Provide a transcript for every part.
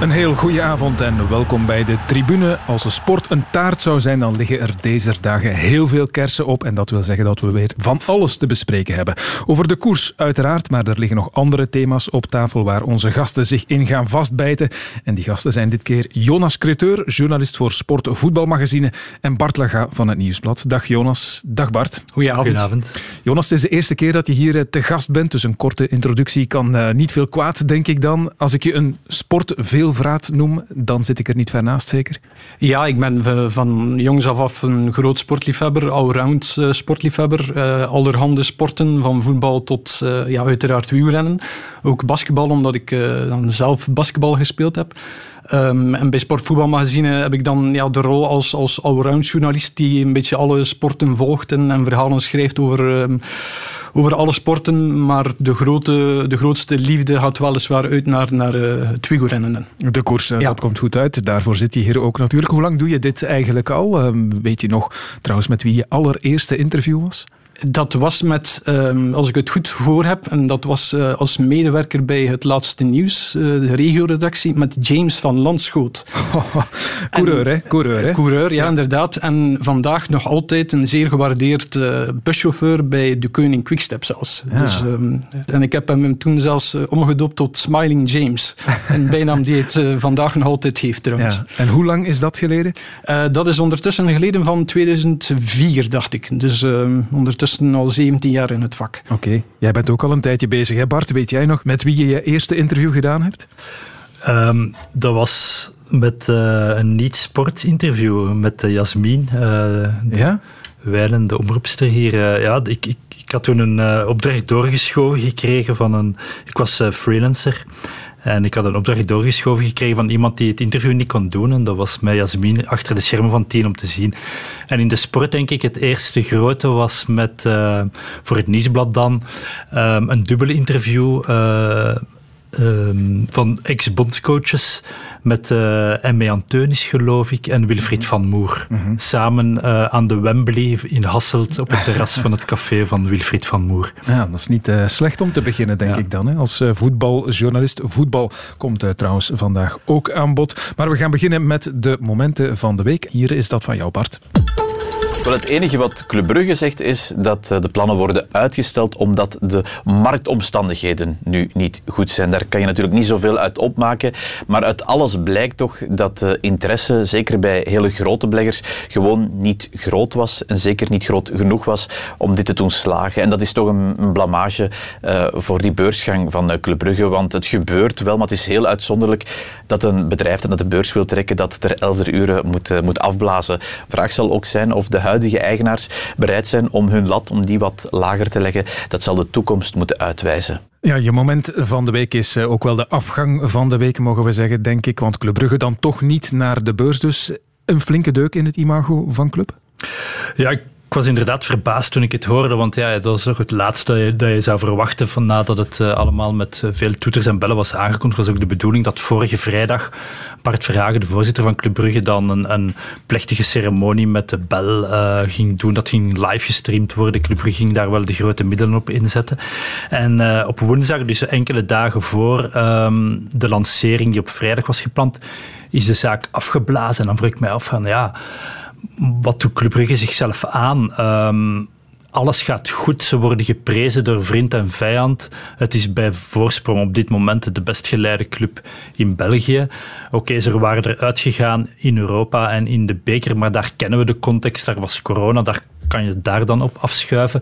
Een heel goede avond en welkom bij de tribune. Als de sport een taart zou zijn, dan liggen er deze dagen heel veel kersen op. En dat wil zeggen dat we weer van alles te bespreken hebben. Over de koers uiteraard, maar er liggen nog andere thema's op tafel waar onze gasten zich in gaan vastbijten. En die gasten zijn dit keer Jonas Creteur, journalist voor Sport Voetbalmagazine, en Bart Laga van het Nieuwsblad. Dag Jonas, dag Bart. Goedenavond. Goedenavond. Jonas, het is de eerste keer dat je hier eh, te gast bent, dus een korte introductie kan uh, niet veel kwaad, denk ik dan. Als ik je een sport veel veelvraat noem, dan zit ik er niet ver naast, zeker? Ja, ik ben van jongs af af een groot sportliefhebber, allround uh, sportliefhebber. Uh, allerhande sporten, van voetbal tot ja, uiteraard wielrennen. Ook basketbal, omdat ik dan zelf basketbal gespeeld heb. Um, en bij Sportvoetbalmagazine heb ik dan ja, de rol als, als allround journalist die een beetje alle sporten volgt en, en verhalen schrijft over... Um, over alle sporten, maar de, grote, de grootste liefde gaat weliswaar uit naar, naar uh, het wielrennen. De koers, uh, ja. dat komt goed uit. Daarvoor zit je hier ook natuurlijk. Hoe lang doe je dit eigenlijk al? Uh, weet je nog trouwens met wie je allereerste interview was? Dat was met, um, als ik het goed voor heb, en dat was uh, als medewerker bij het laatste nieuws, uh, de regioredactie, met James van Landschoot. coureur, hè? Coureur, hè? Coureur, ja, ja, inderdaad. En vandaag nog altijd een zeer gewaardeerd uh, buschauffeur bij de Koning Quickstep zelfs. Ja. Dus, um, en ik heb hem toen zelfs omgedoopt tot Smiling James. een bijnaam die het vandaag nog altijd heeft trouwens. Ja. En hoe lang is dat geleden? dat is ondertussen geleden van 2004, dacht ik. Dus ondertussen ondertussen al 17 jaar in het vak. Oké, okay. jij bent ook al een tijdje bezig. Hè? Bart, weet jij nog met wie je je eerste interview gedaan hebt? Um, dat was met uh, een niet-sport-interview met uh, Jasmin. Uh, ja? Wijlen, de omroepster hier. ja, ik, ik, ik, had toen een opdracht doorgeschoven gekregen van een... Ik was freelancer. En ik had een opdracht doorgeschoven gekregen van iemand die het interview niet kon doen. En dat was mij Jasmin achter de schermen van tien om te zien. En in de sport denk ik het eerste grote was met, uh, voor het Nieuwsblad dan, um, een dubbele interview uh, um, van ex-bondscoaches met uh, M.E. Anteunis, geloof ik, en Wilfried van Moer. Mm -hmm. Samen uh, aan de Wembley in Hasselt op het terras van het café van Wilfried van Moer. Ja, dat is niet uh, slecht om te beginnen, denk ja. ik dan. Hè? Als voetbaljournalist. Voetbal komt trouwens vandaag ook aan bod. Maar we gaan beginnen met de momenten van de week. Hier is dat van jou, Bart. Wel, het enige wat Club Brugge zegt is dat de plannen worden uitgesteld omdat de marktomstandigheden nu niet goed zijn. Daar kan je natuurlijk niet zoveel uit opmaken, maar uit alles blijkt toch dat de interesse, zeker bij hele grote beleggers, gewoon niet groot was en zeker niet groot genoeg was om dit te doen slagen. En dat is toch een, blamage uh, voor die beursgang van Club Brugge, want het gebeurt wel, maar het is heel uitzonderlijk dat een bedrijf dat de beurs wil trekken, dat ter elfde uren moet, moet afblazen. Vraag zal ook zijn of de huidige eigenaars bereid zijn om hun lat om die wat lager te leggen. Dat zal de toekomst moeten uitwijzen. Ja, je moment van de week is ook wel de afgang van de week, mogen we zeggen, denk ik. Want Club Brugge dan toch niet naar de beurs. Dus een flinke deuk in het imago van Club? Ja, ik ik was inderdaad verbaasd toen ik het hoorde, want ja, dat was toch het laatste dat je zou verwachten van nadat het uh, allemaal met veel toeters en bellen was aangekondigd. was ook de bedoeling dat vorige vrijdag Bart Verhagen, de voorzitter van Club Brugge, dan een, een plechtige ceremonie met de bel uh, ging doen. Dat ging live gestreamd worden. Club Brugge ging daar wel de grote middelen op inzetten. En op woensdag, dus enkele dagen voor um, de lancering die op vrijdag was gepland, is de zaak afgeblazen. En dan vroeg ik mij af van ja wat doet Club Brugge zichzelf aan? Um, alles gaat goed. Ze worden geprezen door vriend en vijand. Het is bij voorsprong op dit moment de best geleide club in België. Oké, ze waren eruit gegaan in Europa en in de beker, maar daar kennen we de context. Daar was corona, daar kan je daar dan op afschuiven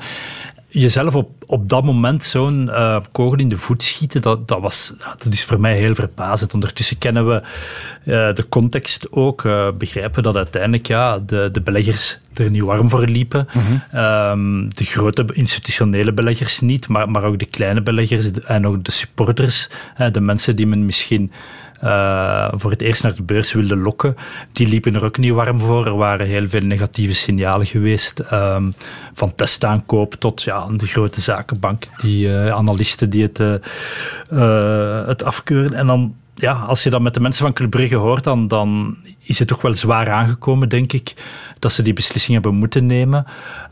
jezelf op, op dat moment zo'n uh, kogel in de voet schieten, dat, dat, was, dat is voor mij heel verbazend. Ondertussen kennen we uh, de context ook, uh, begrijpen dat uiteindelijk ja, de, de beleggers er niet warm voor liepen. Mm -hmm. um, de grote institutionele beleggers niet, maar, maar ook de kleine beleggers en ook de supporters, de mensen die men misschien uh, voor het eerst naar de beurs wilden lokken, die liepen er ook niet warm voor. Er waren heel veel negatieve signalen geweest. Um, van testaankoop tot ja, de grote zakenbank, die uh, analisten die het, uh, het afkeuren. En dan ja, als je dat met de mensen van Club Brugge hoort, dan, dan is het toch wel zwaar aangekomen, denk ik, dat ze die beslissing hebben moeten nemen.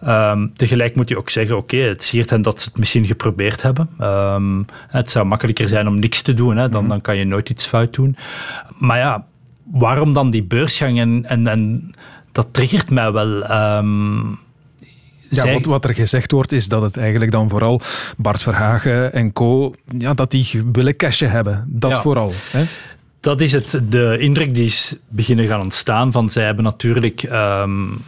Um, tegelijk moet je ook zeggen, oké, het siert hen dat ze het misschien geprobeerd hebben. Um, het zou makkelijker zijn om niks te doen, hè, dan, mhm. dan kan je nooit iets fout doen. Maar ja, waarom dan die beursgang? En, en, en dat triggert mij wel. Um, ja, wat, wat er gezegd wordt is dat het eigenlijk dan vooral Bart Verhagen en co. Ja, dat die willen cashen hebben. Dat vooral. Hè? Dat is het, de indruk die is beginnen gaan ontstaan. Van zij hebben natuurlijk um,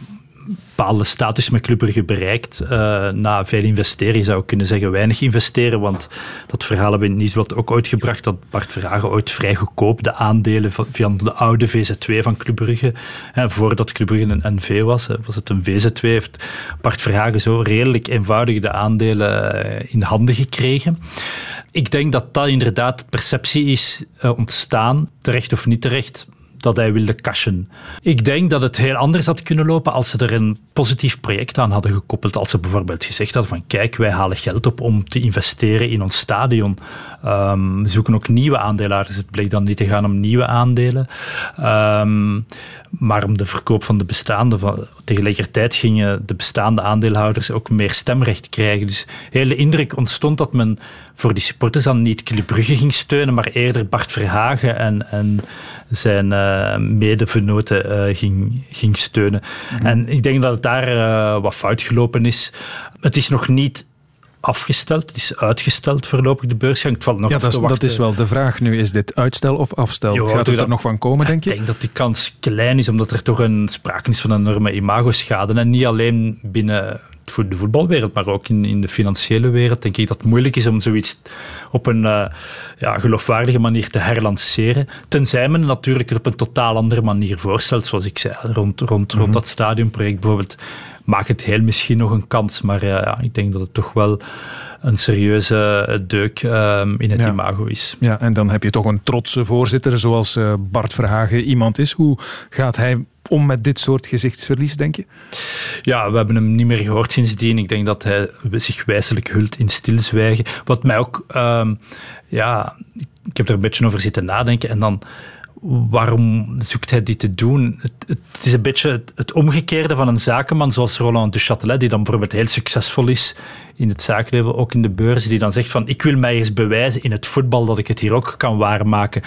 bepaalde status met Club Brugge bereikt. Uh, na veel investeren, je zou kunnen zeggen weinig investeren, want dat verhaal hebben we in Nieuwsblad ook uitgebracht, dat Bart Verhagen ooit vrij goedkoop de aandelen van, de oude VZ2 van Club Brugge, hè, voordat Club Brugge een NV was, was het een VZ2, heeft Bart Verhagen zo redelijk eenvoudig de aandelen eh, in handen gekregen. Ik denk dat dat inderdaad de perceptie is uh, ontstaan, terecht of niet terecht, dat hij wilde cashen. Ik denk dat het heel anders had kunnen lopen als ze er een positief project aan hadden gekoppeld. Als ze bijvoorbeeld gezegd hadden van kijk, wij halen geld op om te investeren in ons stadion. Um, we zoeken ook nieuwe aandelaars. Het bleek dan niet te gaan om nieuwe aandelen. Um, maar om de verkoop van de bestaande. Tegelijkertijd gingen de bestaande aandeelhouders ook meer stemrecht krijgen. Dus de hele indruk ontstond dat men voor die supporters dan niet Club Brugge ging steunen, maar eerder Bart Verhagen en, en zijn uh, medevenoten uh, ging, ging steunen. Mhm. En ik denk dat het daar uh, wat fout gelopen is. Het is nog niet afgesteld. Het is uitgesteld voorlopig, de beursgang. Het nog ja, dat is, dat is, wel de vraag nu. Is dit uitstel of afstel? Gaat het er nog van komen, denk je? Ik denk dat die kans klein is, omdat er toch een sprake is van een enorme imagoschade. En niet alleen binnen de voetbalwereld, maar ook in, in de financiële wereld, denk ik dat het moeilijk is om zoiets op een uh, ja, geloofwaardige manier te herlanceren. Tenzij men natuurlijk het op een totaal andere manier voorstelt, zoals ik zei, rond, rond, rond mhm. dat stadionproject bijvoorbeeld maakt het heel misschien nog een kans. Maar uh, ja, ik denk dat het toch wel een serieuze deuk um, in het imago is. Ja, en dan heb je toch een trotse voorzitter zoals uh, Bart Verhagen iemand is. Hoe gaat hij om met dit soort gezichtsverlies, denk je? Ja, we hebben hem niet meer gehoord sindsdien. Ik denk dat hij zich wijselijk hult in stilzwijgen. Wat mij ook... Um, ja, ik heb er een beetje over zitten nadenken en dan waarom zoekt hij dit te doen? Het, is een beetje het, omgekeerde van een zakenman zoals Roland de Châtelet, die dan bijvoorbeeld heel succesvol is in het zakenleven, ook in de beurs, die dan zegt van ik wil mij eens bewijzen in het voetbal dat ik het hier ook kan waarmaken.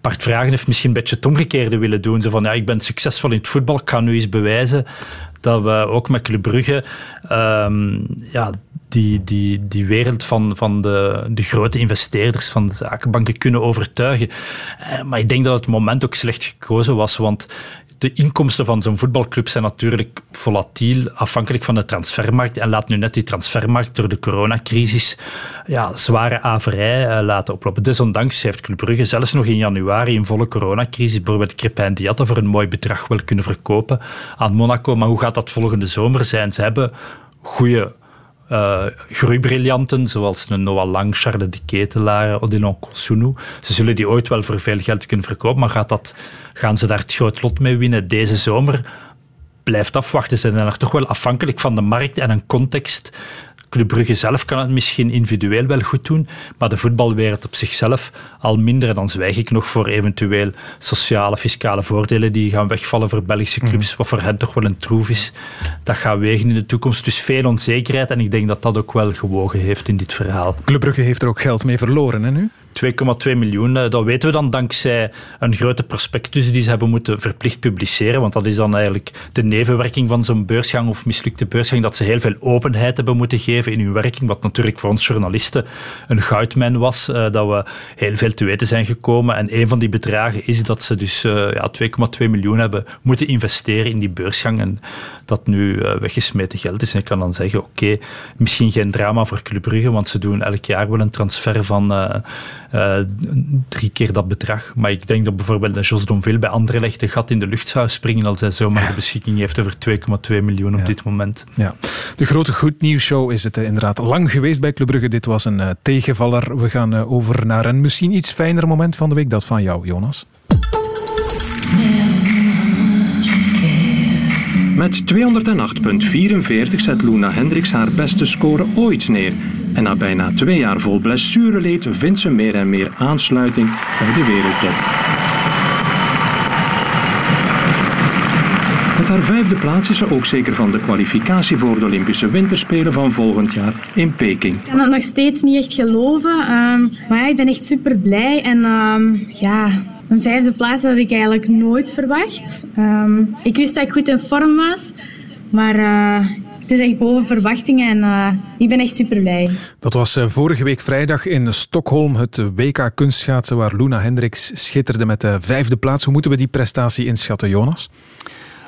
Bart Vragen heeft misschien een beetje het omgekeerde willen doen. Zo van ja, ik ben succesvol in het voetbal, ik kan nu eens bewijzen dat we ook met Club Brugge um, ja, die, die, die wereld van, van de, de grote investeerders van de zakenbanken kunnen overtuigen. Eh, maar ik denk dat het moment ook slecht gekozen was, want de inkomsten van zo'n voetbalclub zijn natuurlijk volatiel, afhankelijk van de transfermarkt. En laat nu net die transfermarkt door de coronacrisis ja, zware averij uh, laten oplopen. Desondanks heeft Club Brugge zelfs nog in januari in volle coronacrisis bijvoorbeeld Crepin Diatta voor een mooi bedrag wel kunnen verkopen aan Monaco. Maar hoe gaat dat volgende zomer zijn? Ze hebben goede uh, groeibriljanten, zoals een Noah Lang, Charles de Ketelaar, Odilon Kosunu. Ze zullen die ooit wel voor veel geld kunnen verkopen, maar gaat dat, gaan ze daar het groot lot mee winnen deze zomer? Blijft afwachten. Ze zijn er toch wel afhankelijk van de markt en een context Club Brugge zelf kan het misschien individueel wel goed doen, maar de voetbalwereld op zichzelf al minder. Dan zwijg ik nog voor eventueel sociale, fiscale voordelen die gaan wegvallen voor Belgische mhm. clubs, wat voor hen toch wel een troef is. Dat gaat wegen in de toekomst. Dus veel onzekerheid en ik denk dat dat ook wel gewogen heeft in dit verhaal. Club Brugge heeft er ook geld mee verloren, hè nu? 2,2 miljoen. Eh, dat weten we dan dankzij een grote prospectus die ze hebben moeten verplicht publiceren. Want dat is dan eigenlijk de nevenwerking van zo'n beursgang of mislukte beursgang. Dat ze heel veel openheid hebben moeten geven in hun werking. Wat natuurlijk voor ons journalisten een goudmijn was. Eh, dat we heel veel te weten zijn gekomen. En een van die bedragen is dat ze dus uh, ja, 2,2 miljoen hebben moeten investeren in die beursgang. En dat nu weggesmeten geld is. En ik kan dan zeggen, oké, misschien geen drama voor Club Brugge, want ze doen elk jaar wel een transfer van drie keer dat bedrag. Maar ik denk dat bijvoorbeeld de Jos Donville bij Anderlecht een gat in de lucht zou springen als hij zomaar de beschikking heeft over 2,2 miljoen op dit moment. Ja. De grote goed nieuws show is het uh, inderdaad lang geweest bij Club Brugge. Dit was een uh, tegenvaller. We gaan over naar een misschien iets fijner moment van de week. Dat van jou, Jonas. Met 208,44 zet Luna Hendricks haar beste score ooit neer En na bijna twee jaar vol blessureleed vindt ze meer en meer aansluiting bij de wereldtop. Met haar vijfde plaats is ze ook zeker van de kwalificatie voor de Olympische Winterspelen van volgend jaar in Peking. Ik kan het nog steeds niet echt geloven, um, maar ja, ik ben echt super blij. En um, ja, een vijfde plaats had ik eigenlijk nooit verwacht. Um, ik wist dat ik goed in vorm was, maar uh, het is echt boven verwachtingen en uh, ik ben echt super blij. Dat was uh, vorige week vrijdag in Stockholm, het WK kunstschaatsen, waar Luna Hendricks schitterde met de vijfde plaats. Hoe moeten we die prestatie inschatten, Jonas?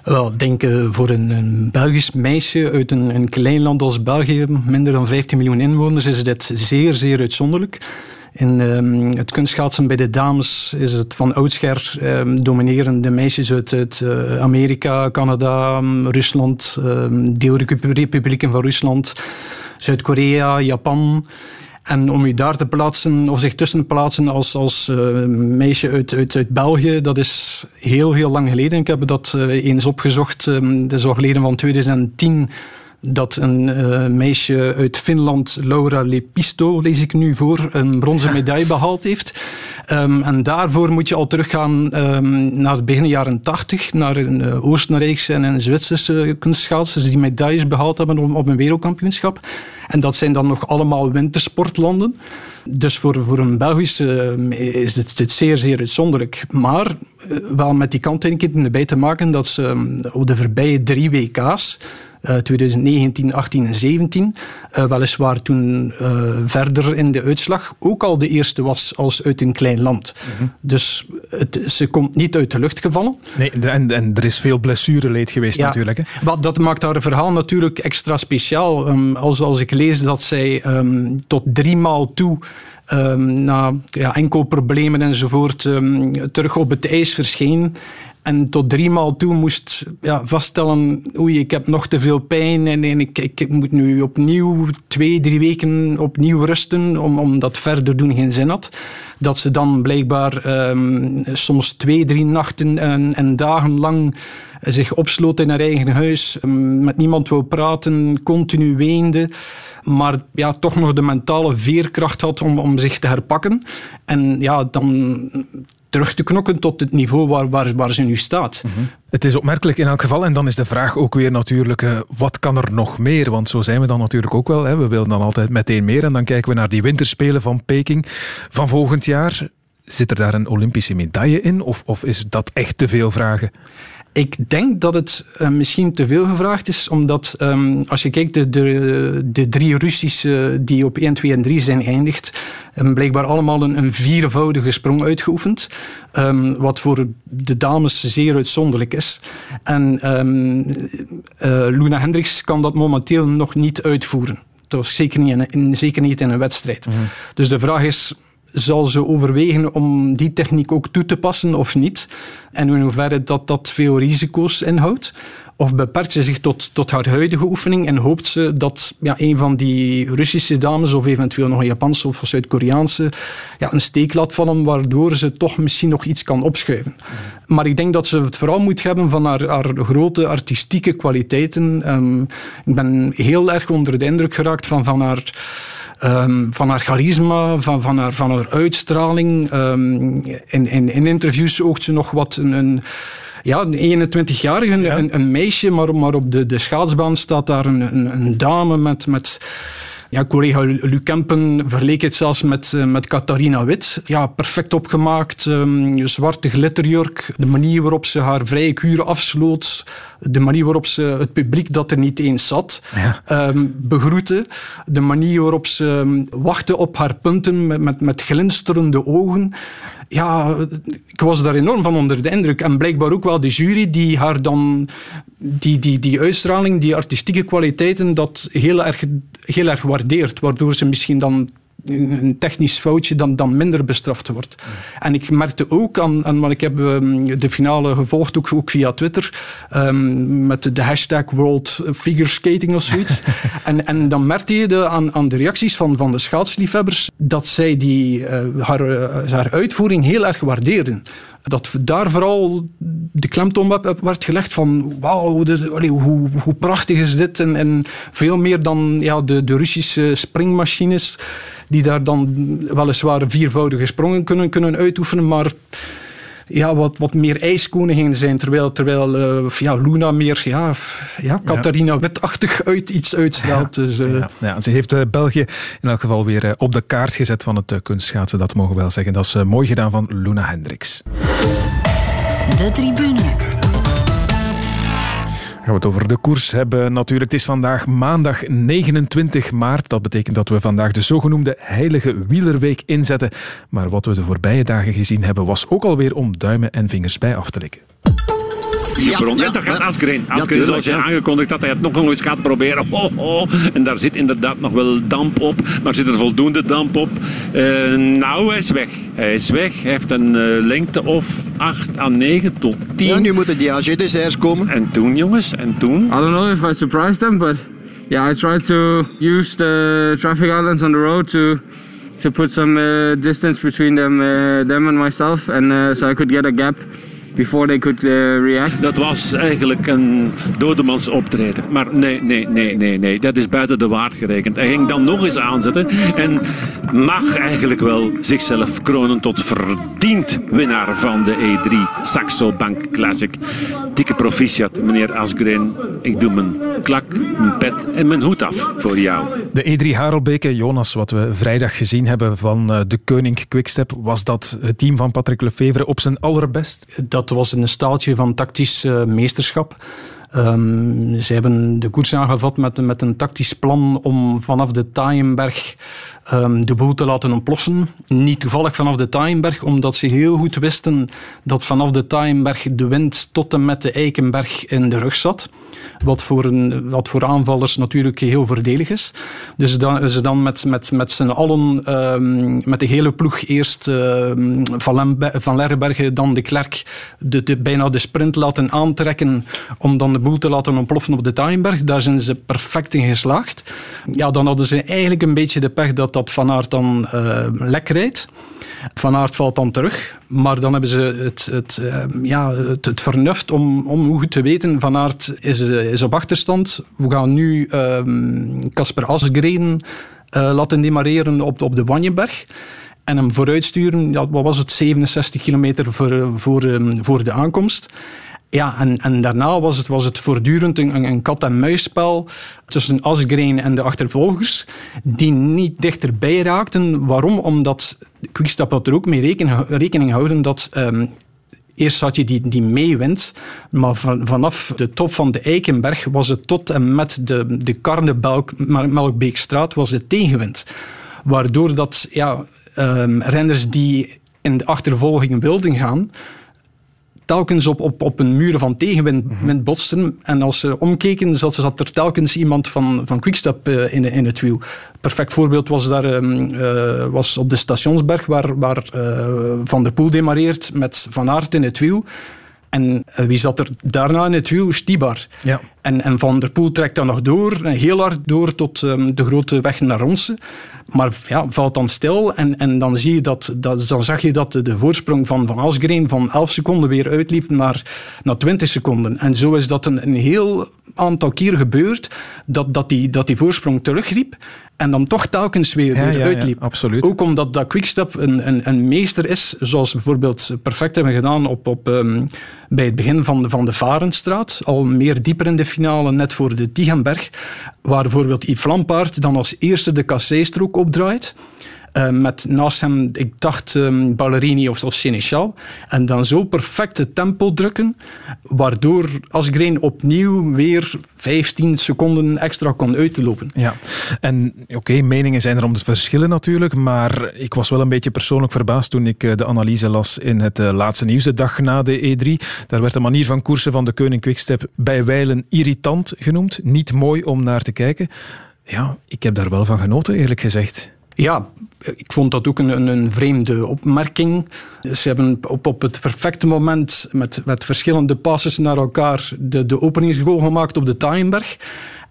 Wel, ik denk uh, voor een, een, Belgisch meisje uit een, een, klein land als België, minder dan 15 miljoen inwoners, is dit zeer, zeer uitzonderlijk. In um, het kunstschaatsen bij de dames is het van oudsher um, dominerende meisjes uit, uit uh, Amerika, Canada, um, Rusland, deelrepublieken van Rusland, Zuid-Korea, Japan. En om u daar te plaatsen, of zich tussen te plaatsen als, als meisje uit, uit, uit België, dat is heel, heel lang geleden. Ik heb dat uh, eens opgezocht. Um, dat is al geleden van 2010 dat een uh, meisje uit Finland, Laura Lepisto, lees ik nu voor, een bronzen medaille behaald heeft. Um, en daarvoor moet je al teruggaan um, naar het begin jaren 80, naar een uh, Oostenrijkse en een Zwitserse kunstschaatsers die medailles behaald hebben op, op een wereldkampioenschap. En dat zijn dan nog allemaal wintersportlanden. Dus voor, voor een Belgische uh, is dit, dit, zeer, zeer uitzonderlijk. Maar wel met die kanttekening erbij te maken dat ze um, op de voorbije drie WK's uh, 2019, 18 en 17. Uh, weliswaar toen uh, verder in de uitslag ook al de eerste was als uit een klein land. Mm -hmm. Dus het, ze komt niet uit de lucht gevallen. Nee, en, en er is veel blessureleed geweest ja, natuurlijk. Hè? Wat, dat maakt haar verhaal natuurlijk extra speciaal. Um, als, als ik lees dat zij um, tot drie maal toe Um, na ja, enkel problemen enzovoort um, terug op het ijs verscheen. En tot drie maal toe moest ja, vaststellen, oei, ik heb nog te veel pijn en, en ik, ik, moet nu opnieuw twee, drie weken opnieuw rusten, om, omdat verder doen geen zin had. Dat ze dan blijkbaar um, soms twee, drie nachten en, en dagen lang zich opsloot in haar eigen huis, met niemand wou praten, continu weende maar ja, toch nog de mentale veerkracht had om, om zich te herpakken. En ja, dan terug te knokken tot het niveau waar, waar, waar ze nu staat. -hmm. Het is opmerkelijk in elk geval. En dan is de vraag ook weer natuurlijk, uh, wat kan er nog meer? Want zo zijn we dan natuurlijk ook wel. Hè. We willen dan altijd meteen meer. En dan kijken we naar die winterspelen van Peking van volgend jaar. Zit er daar een Olympische medaille in? Of, of is dat echt te veel vragen? Ik denk dat het uh, misschien te veel gevraagd is, omdat um, als je kijkt, de, de, de drie Russische die op 1, 2 en 3 zijn geëindigd, hebben blijkbaar allemaal een, een viervoudige sprong uitgeoefend. Um, wat voor de dames zeer uitzonderlijk is. En um, uh, Luna Hendricks kan dat momenteel nog niet uitvoeren. Dat was zeker niet in, in, zeker niet in een wedstrijd. Mm -hmm. Dus de vraag is, zal ze overwegen om die techniek ook toe te passen of niet? En in hoeverre dat dat veel risico's inhoudt? Of beperkt ze zich tot, tot haar huidige oefening en hoopt ze dat ja, een van die Russische dames of eventueel nog een Japanse of Zuid-Koreaanse ja, een steek laat vallen, waardoor ze toch misschien nog iets kan opschuiven. Maar ik denk dat ze het vooral moet hebben van haar, haar grote artistieke kwaliteiten. Um, ik ben heel erg onder de indruk geraakt van, van haar Um, van haar charisma, van, van, haar, van haar uitstraling. Um, in, in, in interviews oogt ze nog wat een, een ja, een 21-jarige, ja. een, een, meisje, maar, maar op de, de schaatsbaan staat daar een, een, een dame met... met ja, collega Luc Kempen verleek het zelfs met, met Catharina Wit. Ja, perfect opgemaakt, um, zwarte glitterjurk. De manier waarop ze haar vrije kuren afsloot. De manier waarop ze het publiek dat er niet eens zat ja. um, begroette. De manier waarop ze um, wachtte op haar punten met, met, met glinsterende ogen. Ja, ik was daar enorm van onder de indruk. En blijkbaar ook wel de jury die haar dan... Die, die, die uitstraling, die artistieke kwaliteiten, dat heel erg, heel erg waardeert. Waardoor ze misschien dan een technisch foutje dan, dan minder bestraft wordt. En ik merkte ook aan, aan want ik heb um, de finale gevolgd, ook, ook via Twitter, um, met de hashtag World Figure Skating of zoiets. en, en dan merkte je de, aan, aan de reacties van, van de schaatsliefhebbers dat zij die, uh, haar, uh, haar uitvoering heel erg waardeerden. dat daar vooral de klemtoon werd gelegd van wauw, hoe, hoe prachtig is dit? En, en veel meer dan ja, de, de Russische springmachines die daar dan weliswaar viervoudige sprongen kunnen, kunnen uitoefenen, maar ja, wat, wat meer ijskoningin zijn, terwijl, terwijl uh, ja, Luna meer ja, ja, Catharina Wetachtig uit iets uitstelt. Dus, uh... ja, ze heeft uh, België in elk geval weer op de kaart gezet van het kunstschaatsen, dat mogen we wel zeggen. Dat is mooi gedaan van Luna Hendricks. De tribune gaan we het over de koers hebben. Natuurlijk, het is vandaag maandag 29 maart. Dat betekent dat we vandaag de zogenoemde Heilige Wielerweek inzetten. Maar wat we de voorbije dagen gezien hebben, was ook alweer om duimen en vingers bij af te likken. Ja, bron. Ja, dat gaat Asgreen. Asgreen, ja, zoals je aangekondigd dat hij het nog eens gaat proberen. Oh, oh. En daar zit inderdaad nog wel damp op. Maar zit er voldoende damp op? Uh, nou, hij is weg. Hij is weg. Hij heeft een uh, lengte of 8 à 9 tot 10. Ja, nu moeten die AG-desserts komen. En toen, jongens, en toen? I don't know if I surprised them, but yeah, I tried to use the traffic islands on the road to to put some uh, distance between them, uh, them and myself, and uh, so I could get a gap before they could uh, react. Dat was eigenlijk een dodemans optreden. Maar nee, nee, nee, nee, nee. Dat is buiten de waard gerekend. Hij ging dan nog eens aanzetten en mag eigenlijk wel zichzelf kronen tot verdiend winnaar van de E3 Saxo Bank Classic. Dikke proficiat, meneer Asgreen. Ik doe mijn klak, mijn pet en mijn hoed af voor jou. De E3 Harelbeke, Jonas, wat we vrijdag gezien hebben van eh, de Koning Quickstep, was dat het team van Patrick Lefevre op zijn allerbest? Dat was een staaltje van tactisch uh, meesterschap. Um, ze hebben de koers aangevat met, met een tactisch plan om vanaf de Taaienberg um, de boel te laten ontploffen. Niet toevallig vanaf de Taaienberg, omdat ze heel goed wisten dat vanaf de Taaienberg de wind tot en met de Eikenberg in de rug zat. Wat voor, een, wat voor aanvallers natuurlijk heel voordelig is. Dus dan, ze dan met, met, met z'n allen, um, met de hele ploeg, eerst um, Van, Lerbergen, dan de Klerk, de, bijna de sprint laten aantrekken om dan de boel te laten ontploffen op de Taaienberg. Daar zijn ze perfect in geslaagd. Ja, dan hadden ze eigenlijk een beetje de pech dat dat Van Aert dan uh, lek rijdt. Van Aert valt dan terug. Maar dan hebben ze het, het, uh, ja, het, vernuft om, om goed te weten, Van Aert is, is op achterstand. We gaan nu Casper uh, Asgreen uh, laten demareren op, op de Wanjeberg. En hem vooruitsturen, ja, wat was het, 67 kilometer voor, voor, um, voor de aankomst. Ja, en, en daarna was het, was het voortdurend een, een kat-en-muisspel tussen Asgreen en de achtervolgers, die niet dichterbij raakten. Waarom? Omdat Quickstep had er ook mee rekening, rekening houden dat um, Eerst had je die, die meewint, maar van, vanaf de top van de Eikenberg was het tot en met de, de Karnemelkbeekstraat was het tegenwind. Waardoor dat ja, um, renners die in de achtervolging wilden gaan, telkens op, op, op een muur van tegenwind mm botsten. En als ze omkeken, zat, zat er telkens iemand van, van Quickstep uh, in, in het wiel. Perfect voorbeeld was, daar, uh, was op de Stationsberg, waar, waar uh, Van der Poel demareert met Van Aert in het wiel. En wie zat er daarna in het wiel? Stibar. Ja. En, en Van der Poel trekt dan nog door, heel hard door tot um, de grote weg naar Ronsen. Maar ja, valt dan stil en, en dan, zie je dat, dat, dan zag je dat de, voorsprong van Van Asgreen van 11 seconden weer uitliep naar, naar 20 seconden. En zo is dat een, een heel aantal keer gebeurd dat, dat, die, dat die voorsprong terugliep en dan toch telkens weer, weer ja, uitliep. Absoluut. Ook omdat dat Quickstep een, een, een meester is, zoals bijvoorbeeld perfect hebben gedaan op, op, um, bij het begin van de, van de Varenstraat, al meer dieper in de finale, net voor de Tigenberg, waar bijvoorbeeld Yves Lampaard dan als eerste de kasseistrook opdraait. Uh, met naast hem, ik dacht, um, Ballerini of, of Seneschal. En dan zo perfecte tempo drukken, waardoor Asgreen opnieuw weer 15 seconden extra kon uitlopen. Ja, en oké, meningen zijn er om de verschillen natuurlijk, maar ik was wel een beetje persoonlijk verbaasd toen ik eh, de analyse las in het uh, laatste nieuws, de dag na de E3. Daar werd de manier van koersen van de Koning Quickstep bij wijlen irritant genoemd, niet mooi om naar te kijken. Ja, ik heb daar wel van genoten, eerlijk gezegd. Ja, ik vond dat ook een, een vreemde opmerking. Ze hebben op, op het perfecte moment met, met verschillende passes naar elkaar de, de openingsgoal gemaakt op de Taaienberg.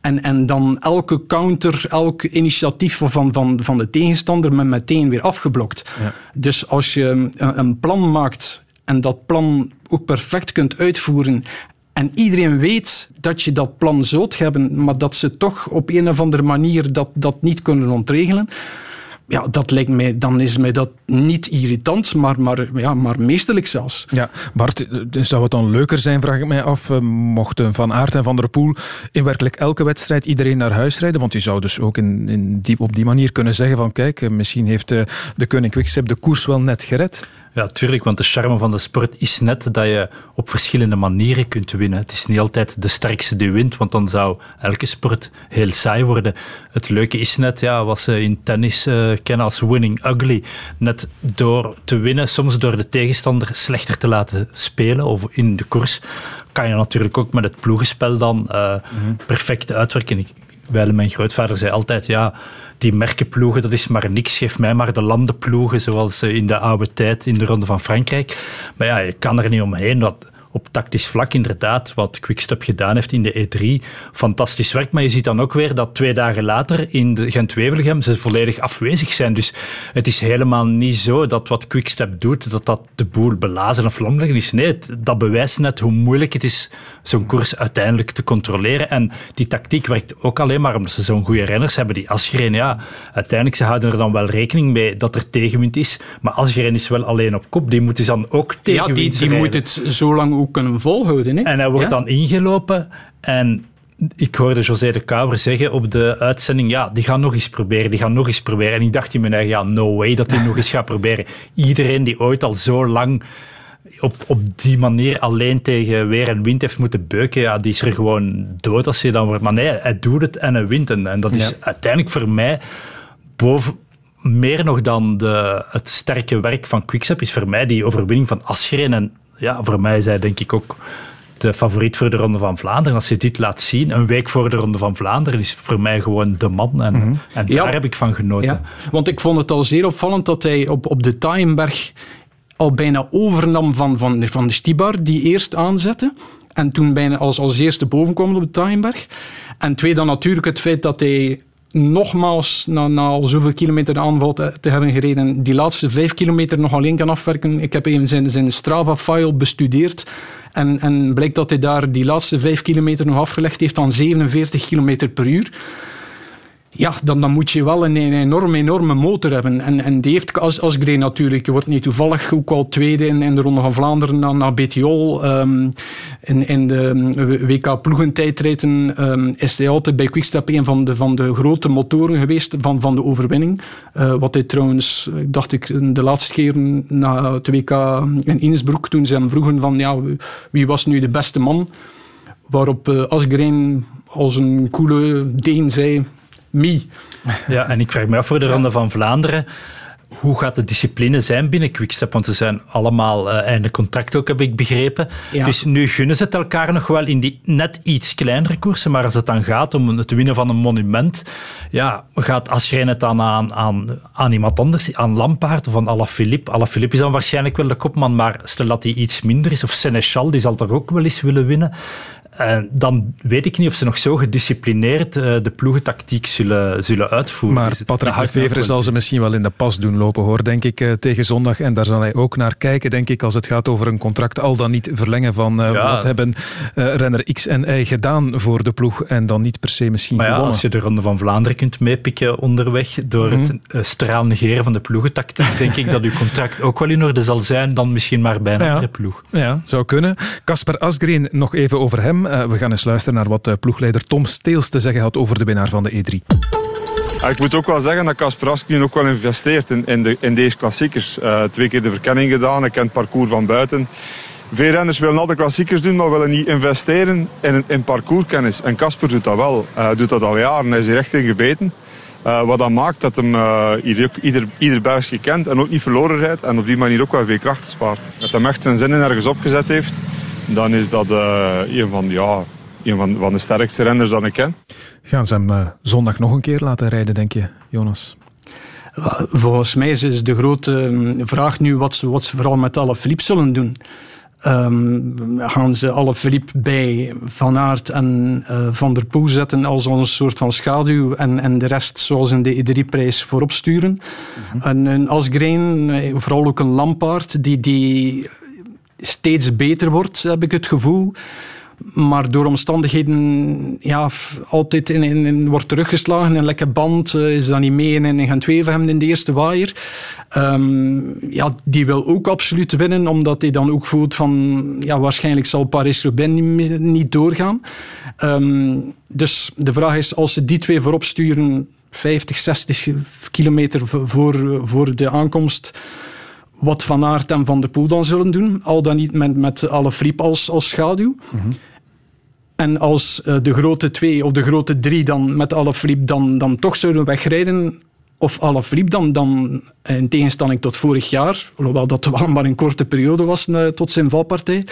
En, en dan elke counter, elk initiatief van, van, van de tegenstander met meteen weer afgeblokt. Ja. Dus als je een, een plan maakt en dat plan ook perfect kunt uitvoeren en iedereen weet dat je dat plan zult hebben, maar dat ze toch op een of andere manier dat, dat niet kunnen ontregelen, ja, dat lijkt mij, dan is mij dat niet irritant, maar, maar, ja, maar meesterlijk zelfs. Ja, Bart, zou het dan leuker zijn, vraag ik mij af, eh, mochten Van Aert en Van der Poel in werkelijk elke wedstrijd iedereen naar huis rijden? Want je zou dus ook in, in die, op die manier kunnen zeggen van kijk, eh, misschien heeft de, eh, de Koning Quickstep de koers wel net gered. Ja, tuurlijk, want de charme van de sport is net dat je op verschillende manieren kunt winnen. Het is niet altijd de sterkste die wint, want dan zou elke sport heel saai worden. Het leuke is net, ja, wat ze in tennis uh, kennen als winning ugly. Net door te winnen, soms door de tegenstander slechter te laten spelen of in de koers, kan je natuurlijk ook met het ploegenspel dan uh, mm perfect uitwerken. Ik, mijn grootvader zei altijd, ja, die merkenploegen, dat is maar niks. Geef mij maar de landenploegen, zoals eh, in de oude tijd in de Ronde van Frankrijk. Maar ja, je kan er niet omheen. Dat op tactisch vlak inderdaad, wat Quickstep gedaan heeft in de E3, fantastisch werk. Maar je ziet dan ook weer dat twee dagen later in de Gent-Wevelgem ze volledig afwezig zijn. Dus het is helemaal niet zo dat wat Quickstep doet, dat dat de boel belazen of lomleggen is. Nee, dat bewijst net hoe moeilijk het is zo'n koers uiteindelijk te controleren. En die tactiek werkt ook alleen maar omdat ze zo'n goede renners hebben. Die Asgreen, ja, uiteindelijk ze houden er dan wel rekening mee dat er tegenwind is. Maar Asgreen is wel alleen op kop. Die moet dus dan ook tegenwind Ja, die, die moet het zo lang ook kunnen volhouden. Hè? En hij wordt dan ingelopen en ik hoorde José de Kouwer zeggen op de uitzending, ja, die gaan nog eens proberen, die gaan nog eens proberen. En ik dacht in mijn eigen, ja, no way dat hij nog eens gaat proberen. Iedereen die ooit al zo lang op, op die manier alleen tegen weer en wind heeft moeten beuken, ja, die is er gewoon dood als je dan wordt. Maar nee, hij doet het en hij wint. En, en dat is uiteindelijk voor mij boven, meer nog dan de, het sterke werk van Quickstep, is voor mij die overwinning van Ascheren. En ja, voor mij is hij denk ik ook de favoriet voor de Ronde van Vlaanderen. Als je dit laat zien, een week voor de Ronde van Vlaanderen, is voor mij gewoon de man. En, mhm. en daar heb ik van genoten. Ja. Want ik vond het al zeer opvallend dat hij op, op de Taaienberg al bijna overnam van, van, van de Stibar, die eerst aanzette. En toen bijna als, als eerste boven kwam op de Taaienberg. En twee, dan natuurlijk het feit dat hij nogmaals, na, na zoveel kilometer aanval te, te, hebben gereden, die laatste vijf kilometer nog alleen kan afwerken. Ik heb even zijn, zijn Strava-file bestudeerd. En, en blijkt dat hij daar die laatste vijf kilometer nog afgelegd heeft aan 47 kilometer per uur ja, dan, dan moet je wel een, enorme, enorme motor hebben. En, en die heeft als, als Green natuurlijk. Je wordt niet toevallig ook al tweede in, in de Ronde van Vlaanderen na BTO. Um, in, in de WK ploegentijdrijden um, is hij altijd bij Quickstep een van de, van de grote motoren geweest van, van de overwinning. Uh, wat hij trouwens, dacht ik, de laatste keer na het WK in Innsbruck, toen ze hem vroegen van ja, wie was nu de beste man? Waarop uh, Asgreen als een coole Deen zei me. Ja, en ik vraag me af voor de Ronde van Vlaanderen hoe gaat de discipline zijn binnen Quickstep? Want ze zijn allemaal uh, einde contract ook, heb ik begrepen. Dus nu gunnen ze het elkaar nog wel in die net iets kleinere koersen. Maar als het dan gaat om het winnen van een monument, ja, gaat Asgreen het dan aan, aan, aan iemand anders, aan Lampaard of aan Alaphilippe. Alaphilippe is dan waarschijnlijk wel de kopman, maar stel dat hij iets minder is, of Seneschal, die zal toch ook wel eens willen winnen. En eh, dan weet ik niet of ze nog zo gedisciplineerd uh, de ploegentactiek zullen, zullen uitvoeren. Maar dus Patrick Lefevre zal ze misschien wel in de pas doen lopen, hoor, denk ik, uh, tegen zondag. En daar zal hij ook naar kijken, denk ik, als het gaat over een contract al dan niet verlengen van wat hebben renner X en Y gedaan voor de ploeg en dan niet per se misschien maar ja, gewonnen. Als je de Ronde van Vlaanderen kunt meepikken onderweg door mm -hmm. het straal negeren van de ploegentactiek, denk ik dat uw contract ook wel in orde zal zijn, dan misschien maar bij een ja. andere ploeg. Ja, zou kunnen. Casper Asgreen, nog even over hem. Uh, we gaan eens luisteren naar wat ploegleider Tom Steels te zeggen had over de winnaar van de E3. Ja, ik moet ook wel zeggen dat Kasper Asgreen ook wel investeert in, in, de, in deze klassiekers. Uh, twee keer de verkenning gedaan, hij kent het parcours van buiten. Veel renners willen altijd klassiekers doen, maar willen niet investeren in, in parcourskennis. En Casper doet dat wel. Hij doet dat al jaren. Hij is er echt in gebeten. Wat dan maakt dat hem uh, ieder, ieder, ieder kent en ook niet verloren rijdt. En op die manier ook wel veel krachten spaart. Dat hij echt zijn zinnen ergens opgezet heeft dan is dat uh, een, van, ja, een van, van de sterkste renners dat ik ken. Gaan ze hem uh, zondag nog een keer laten rijden, denk je, Jonas? Volgens mij is de grote vraag nu wat ze, wat ze vooral met alle Philippe zullen doen. Um, gaan ze alle Philippe bij Van Aert en uh, Van der Poel zetten als een soort van schaduw en, en de rest zoals in de E3-prijs voorop sturen. Mm -hmm. En, en als Green, vooral ook een Lampaard, die, die steeds beter wordt, heb ik het gevoel maar door omstandigheden ja, altijd in, in, wordt teruggeslagen. Een lekke band uh, is dan niet mee gaan twee van hem in de eerste waaier. Um, ja, die wil ook absoluut winnen, omdat hij dan ook voelt van ja, waarschijnlijk zal Paris-Roubaix niet, niet, doorgaan. Um, dus de vraag is, als ze die twee voorop sturen, 50, 60 kilometer voor, voor de aankomst wat Van Aert en Van der Poel dan zullen doen. Al dan niet met, met alle Friep als, als schaduw. Mm en als uh, de grote twee of de grote drie dan met Alaphilippe dan, dan toch zouden wegrijden, of Alaphilippe dan, dan in tegenstelling tot vorig jaar, hoewel dat wel maar een korte periode was uh, tot zijn valpartij,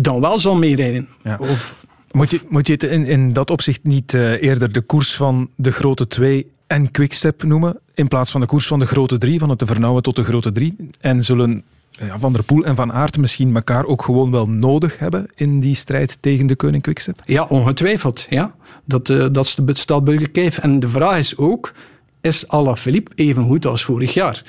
dan wel zal meerijden. Ja. Of, moet je, moet je het in, in dat opzicht niet uh, eerder de koers van de grote twee en Quickstep noemen, in plaats van de koers van de grote drie, van het te vernauwen tot de grote drie? En zullen ja, Van der Poel en Van Aert misschien elkaar ook gewoon wel nodig hebben in die strijd tegen de koning Quickstep? Ja, ongetwijfeld. Ja. Dat, uh, dat staat buiten kijf. En de vraag is ook, is Alaphilippe even goed als vorig jaar?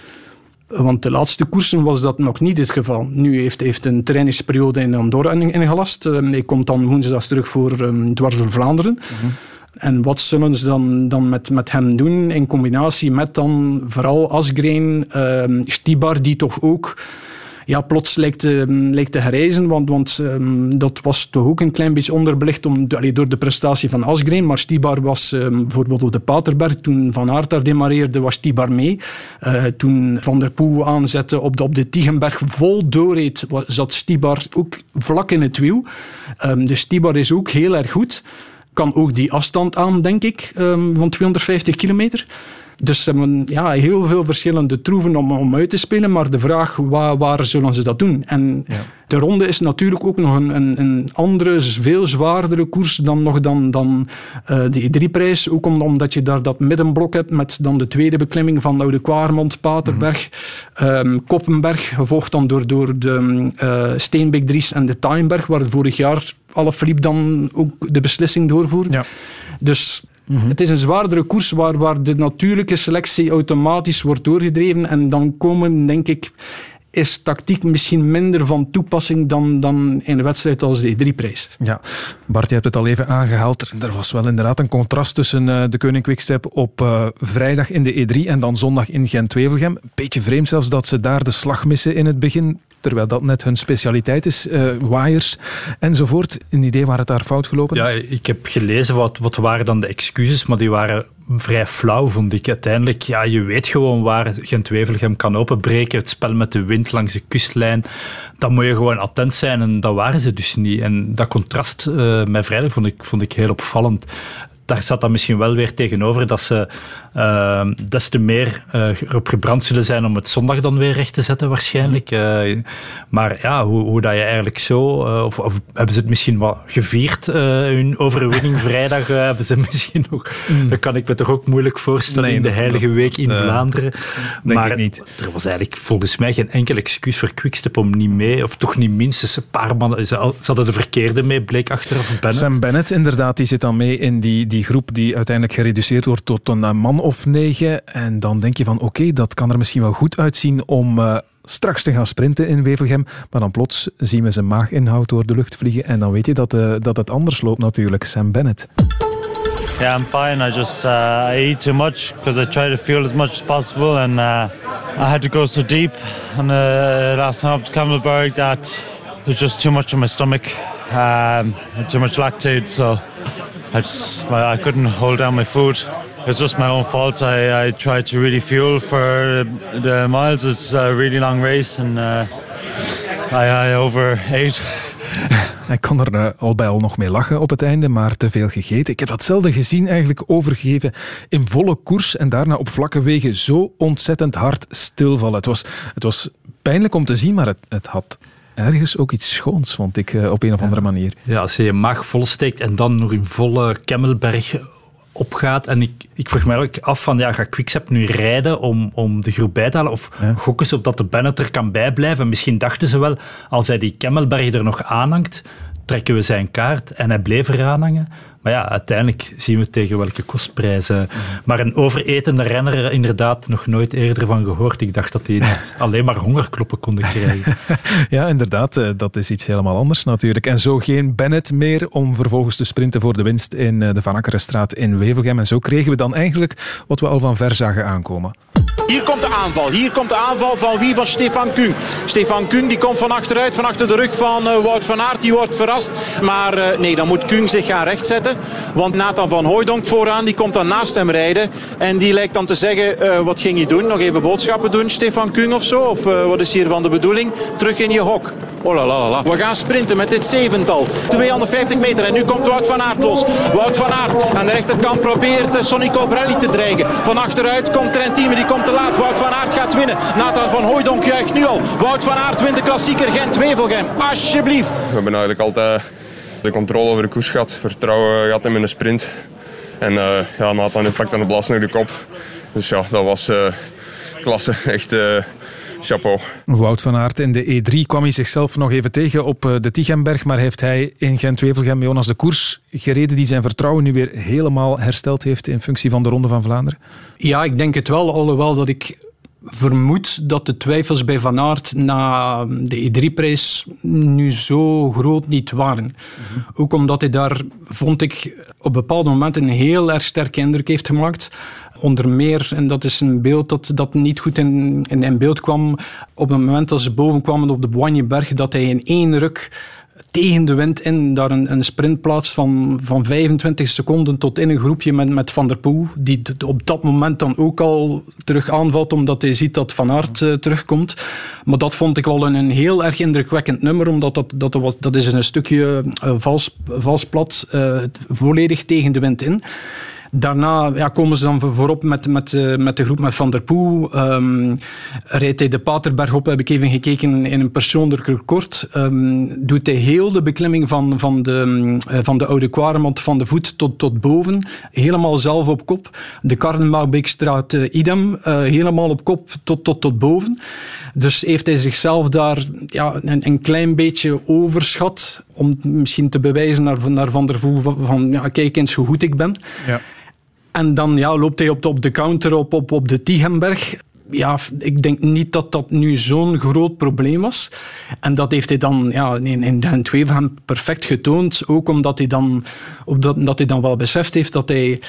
Want de laatste koersen was dat nog niet het geval. Nu heeft hij een trainingsperiode in Andorra ingelast. Uh, hij komt dan woensdag terug voor um, dwars door Vlaanderen. Mhm. En wat zullen ze dan, dan met, met hem doen in combinatie met dan vooral Asgreen, uh, Stibar, die toch ook ja, plots lijkt, uh, lijkt te. Want, want um, dat was toch ook een klein beetje onderbelicht om, allee, door de prestatie van Asgreen. Maar Stibar was bijvoorbeeld op de Paterberg. Toen Van Aert daar demareerde, was Stibar mee. Uh, toen Van der Poel aanzette op de, op de Tiegenberg vol doorreed, zat Stibar ook vlak in het wiel. Dus Stibar is ook heel erg goed. Kan ook die afstand aan, denk ik, van 250 kilometer. Dus ze hebben ja, heel veel verschillende troeven om, om uit te spelen, maar de vraag, waar, waar zullen ze dat doen? En de ronde is natuurlijk ook nog een, een, een andere, veel zwaardere koers dan, nog dan, dan uh, de E3-prijs. Ook omdat je daar dat middenblok hebt met dan de tweede beklimming van Oude Kwaarmond, Paterberg, mm um, Koppenberg, gevolgd dan door, door de uh, Steenbeek Dries en de Timeberg, waar vorig jaar alle Philippe dan ook de beslissing doorvoert. Ja. Dus Mhm. Het is een zwaardere koers waar, waar de natuurlijke selectie automatisch wordt doorgedreven. En dan komen, denk ik, is tactiek misschien minder van toepassing dan, dan in een wedstrijd als de E3-prijs. Ja, Bart, je hebt het al even aangehaald. Er was wel inderdaad een contrast tussen uh, de Koning Quickstep op uh, vrijdag in de E3 en dan zondag in Gent-Wevelgem. Beetje vreemd zelfs dat ze daar de slag missen in het begin terwijl dat net hun specialiteit is, uh, wires enzovoort. Een idee waar het daar fout gelopen is? Ja, ik heb gelezen wat, wat waren dan de excuses, maar die waren vrij flauw, vond ik. Uiteindelijk, ja, je weet gewoon waar Gent-Wevelgem kan openbreken. Het spel met de wind langs de kustlijn. Dan moet je gewoon attent zijn en dat waren ze dus niet. En dat contrast uh, met vrijdag vond ik, vond ik heel opvallend daar zat dan misschien wel weer tegenover dat ze uh, des te meer uh, erop gebrand zullen zijn om het zondag dan weer recht te zetten, waarschijnlijk. Uh, maar ja, hoe, hoe, dat je eigenlijk zo. Of, of, hebben ze het misschien wat gevierd, hun overwinning vrijdag? hebben ze misschien nog. Mm. Dat kan ik me toch ook moeilijk voorstellen in de Heilige Week in Vlaanderen. Denk maar ik niet. er was eigenlijk volgens mij geen enkel excuus voor Quickstep om niet mee, of toch niet minstens een paar mannen. Ze, hadden de verkeerde mee, bleek achteraf Bennett. Sam Bennett, inderdaad, die zit dan mee in die, die groep die uiteindelijk gereduceerd wordt tot een man of negen. En dan denk je van oké, dat kan er misschien wel goed uitzien om uh, straks te gaan sprinten in Wevelgem. Maar dan plots zien we zijn maaginhoud door de lucht vliegen. En dan weet je dat, uh, dat het anders loopt natuurlijk. Sam Bennett. Yeah, I'm fine. I just uh, I eat too much because I try to feel as much as possible, and uh, I had to go so deep on the last time up Camelberg that there's just too much in my stomach, um, too much lactate. So I just I couldn't hold down my food. It's just my own fault. I, I tried to really fuel for the miles. It's a really long race and uh, I, I. Hij kon er uh, al bij al nog mee lachen op het einde, maar te veel gegeten. Ik heb dat zelden gezien eigenlijk overgeven in volle koers en daarna op vlakke wegen zo ontzettend hard stilvallen. Het was, het was pijnlijk om te zien, maar het, het had ergens ook iets schoons, vond ik, uh, op een of andere manier. Ja, als je je maag volsteekt en dan nog in volle Kemmelberg opgaat. En ik, ik vroeg mij ook af van, ja, ga Quickstep nu rijden om, om de groep bij te halen? Of ja. gokken ze op dat de Bennett er kan bijblijven? En misschien dachten ze wel, als hij die Kemmelberg er nog aanhangt, trekken we zijn kaart. En hij bleef er aanhangen. Maar ja, uiteindelijk zien we tegen welke kostprijzen. Maar een overetende renner, inderdaad, nog nooit eerder van gehoord. Ik dacht dat hij net alleen maar hongerkloppen konden krijgen. ja, inderdaad. eh, Dat is iets helemaal anders natuurlijk. En zo geen Bennett meer om vervolgens te sprinten voor de winst in eh, de Van Akkerenstraat in Wevelgem. En zo kregen we dan eigenlijk wat we al van ver zagen aankomen. Hier komt de aanval. Hier komt de aanval van wie? Van Stefan Kung. Stefan Kung die komt van achteruit, van achter de rug van eh, Wout van Aert. Die wordt verrast. Maar eh, nee, dan moet Kung zich gaan rechtzetten. Want Nathan van Hooijdonk vooraan, die komt dan naast hem rijden. En die lijkt dan te zeggen, eh, wat ging je doen? Nog even boodschappen doen, Stefan Kung of zo? Of eh, wat is hier van de bedoeling? Terug in je hok. Oh la la la. We gaan sprinten met dit zevental. 250 meter en nu komt Wout van Aert los. Wout van Aert aan de rechterkant probeert eh, Sonny Colbrelli te dreigen. Van achteruit komt Trentime, die komt te laat. Wout van Aert gaat winnen. Nathan van Hooijdonk juicht nu al. Wout van Aert wint de klassieker Gent-Wevelgem. Alsjeblieft. We hebben eigenlijk altijd de controle over de koers gehad, vertrouwen gehad in mijn sprint. En eh ja, Nathan heeft pakt aan de blas naar de kop. Dus ja, dat was eh, klasse. Echt eh, chapeau. Wout van Aert in de E3 kwam hij zichzelf nog even tegen op eh, de Tichenberg, maar heeft hij in Gent-Wevelgem Jonas de koers gereden die zijn vertrouwen nu weer helemaal hersteld heeft in functie van de Ronde van Vlaanderen? Ja, ik denk het wel, alhoewel dat ik vermoed dat de twijfels bij Van Aert na de E3-prijs nu zo groot niet waren. Ook omdat hij daar, vond ik, op bepaalde momenten een heel erg sterke indruk heeft gemaakt. Onder meer, en dat is een beeld dat, dat niet goed in, in, in beeld kwam, op het moment dat ze boven kwamen op de Boigneberg, dat hij in één ruk tegen de wind in daar een, een van, van 25 seconden tot in een groepje met, met Van der Poel, die op dat moment dan ook al terug aanvalt omdat hij ziet dat Van Aert eh, terugkomt. Maar dat vond ik wel een, een heel erg indrukwekkend nummer, omdat dat, dat, was, dat is een stukje eh, vals, vals plat, eh, volledig tegen de wind in. Daarna ja, komen ze dan voorop met, met, eh, met de groep met Van der Poel. Ehm, rijdt hij de Paterberg op, heb ik even gekeken in een persoonlijk record. Ehm, doet hij heel de beklimming van, van, de, eh, van de Oude Kwaremond van de voet tot, tot boven. Helemaal zelf op kop. De Karnenbouwbeekstraat eh, idem. helemaal op kop tot, tot, tot boven. Dus heeft hij zichzelf daar ja, een, een klein beetje overschat. Om misschien te bewijzen naar, Van der van, van ja, kijk eens hoe goed ik ben. Ja. En dan ja, loopt hij op de, op de counter op, op, op de Tigenberg. Ja, ik denk niet dat dat nu zo'n groot probleem was. En dat heeft hij dan ja, in, in de Tweevenham perfect getoond. Ook omdat hij dan, op dat, dat hij dan wel beseft heeft dat hij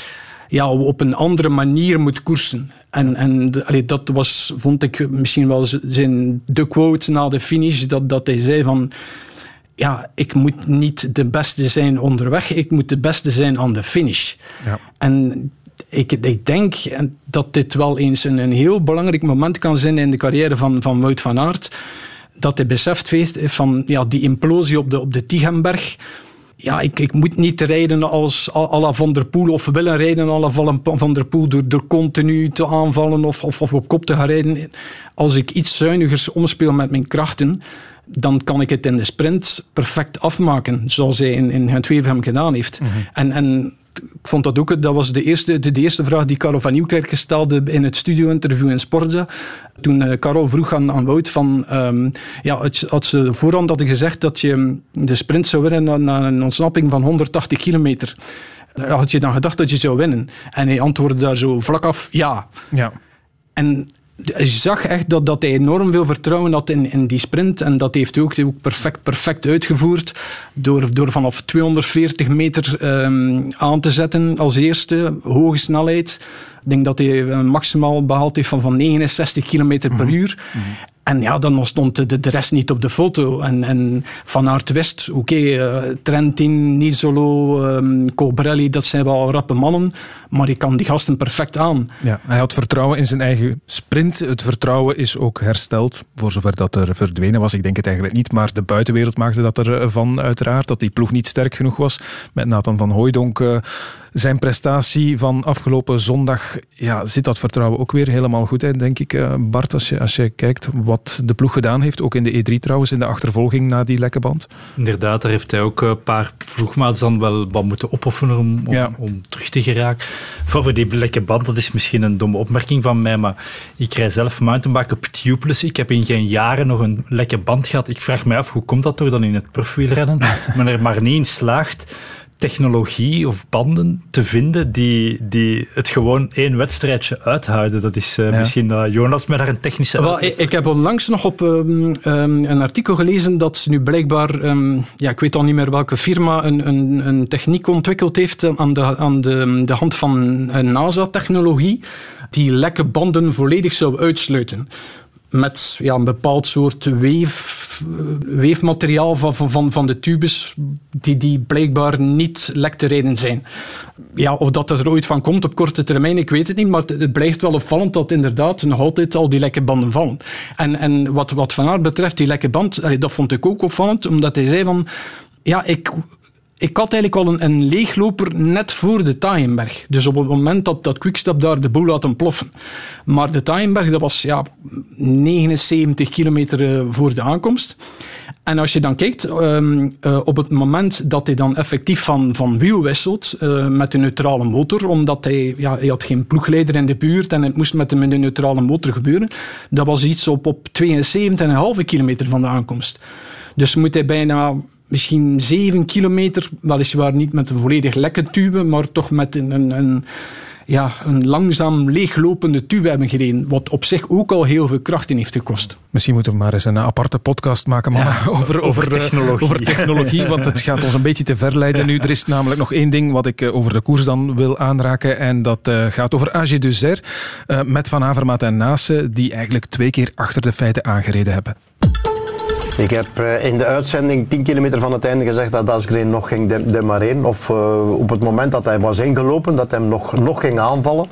ja, op een andere manier moet koersen. En, en allee, dat was, vond ik misschien wel zijn, de quote na de finish, dat, dat hij zei van ja, ik moet niet de beste zijn onderweg, ik moet de beste zijn aan de finish. Ja. En ik, ik denk dat dit wel eens een, een heel belangrijk moment kan zijn in de carrière van, van Wout van Aert. Dat hij beseft heeft van ja, die implosie op de, op de Tigenberg. Ja, ik, ik moet niet rijden als à la Van der Poel of willen rijden à la Van der Poel door, door continu te aanvallen of, of, of op kop te gaan rijden. Als ik iets zuiniger omspeel met mijn krachten, dan kan ik het in de sprint perfect afmaken, zoals hij in, in Gent-Wevelgem gedaan heeft. en, en ik vond dat ook, dat was de eerste, de, de eerste vraag die Karel van Nieuwkerk stelde in het studio-interview in Sportza. Toen eh, Karel vroeg aan, aan Wout van, ehm, ja, het- had ze voorhand hadden gezegd dat je de sprint zou winnen na, een ontsnapping van 180 kilometer. Had je dan gedacht dat je zou winnen? En hij antwoordde daar zo vlak af, ja. Ja. En je zag echt dat, dat hij enorm veel vertrouwen had in, in die sprint. En dat heeft hij ook, ook perfect, perfect uitgevoerd. Door, door vanaf 240 meter ehm, aan te zetten als eerste. Hoge snelheid. Ik denk dat hij een maximaal behaald heeft van, van 69 km per uur. En ja, dan stond de, de rest niet op de foto. En, en Van Aert wist, oké, eh, Trentin, Nisolo, ehm Colbrelli, dat zijn wel rappe mannen. Maar ik kan die gasten perfect aan. Ja, hij had vertrouwen in zijn eigen sprint. Het vertrouwen is ook hersteld, voor zover dat er verdwenen was. Ik denk het eigenlijk niet, maar de buitenwereld maakte dat ervan uiteraard. Dat die ploeg niet sterk genoeg was. Met Nathan van Hooijdonk. eh, zijn prestatie van afgelopen zondag, ja, zit dat vertrouwen ook weer helemaal goed in, denk ik. eh, Bart, als je, als je kijkt wat de ploeg gedaan heeft, ook in de E3 trouwens, in de achtervolging na die lekke band. Inderdaad, daar heeft hij ook een paar ploegmaats dan wel wat moeten opofferen om, om, Ja. om terug te geraken. Voor voor die lekke band, dat is misschien een domme opmerking van mij, maar ik rij zelf mountainbike op tubeless. Ik heb in geen jaren nog een lekke band gehad. Ik vraag me af, hoe komt dat toch dan in het profwielrennen? Men er maar niet in slaagt technologie of banden te vinden die, die het gewoon één wedstrijdje uithouden. Dat is uh, misschien uh, Jonas met daar een technische... Wel, ik, ik, heb onlangs nog op um, um, een artikel gelezen dat nu blijkbaar, um, ja, ik weet al niet meer welke firma, een, een, een techniek ontwikkeld heeft aan de, aan de, de hand van NASA-technologie die lekke banden volledig zou uitsluiten met ja, een bepaald soort weef, weefmateriaal van, van, van de tubes die, die blijkbaar niet lek te rijden zijn. Ja, of dat er ooit van komt op korte termijn, ik weet het niet, maar het blijft wel opvallend dat inderdaad nog altijd al die lekke banden vallen. En, en wat, wat Van Aert betreft, die lekke band, dat vond ik ook opvallend, omdat hij zei van ja, ik ik had eigenlijk al een, leegloper net voor de Taaienberg. Dus op het moment dat, dat Quickstep daar de boel had ontploffen. Maar de Taaienberg, dat was ja, 79 kilometer eh, voor de aankomst. En als je dan kijkt, um, uh, op het moment dat hij dan effectief van, van wiel wisselt uh, met een neutrale motor, omdat hij, ja, hij had geen ploegleider in de buurt en het moest met in een neutrale motor gebeuren, dat was iets op, op 72,5 kilometer van de aankomst. Dus moet hij bijna misschien 7 kilometer, weliswaar niet met een volledig lekke tube, maar toch met een, een, een, ja, een langzaam leeglopende tube hebben gereden. Wat op zich ook al heel veel kracht in heeft gekost. Misschien moeten we maar eens een aparte podcast maken ja, over, over, over, eh, technologie. over technologie. Want het gaat ons een beetje te ver leiden nu. Er is namelijk nog één ding wat ik eh, over de koers dan wil aanraken. En dat uh, gaat over AG Duzer met Van Avermaat en Nase, die eigenlijk twee keer achter de feiten aangereden hebben. Ik heb eh, in de uitzending 10 kilometer van het einde gezegd dat Asgreen nog ging demareren. Of uh, op het moment dat hij was ingelopen, dat hij nog, nog ging aanvallen.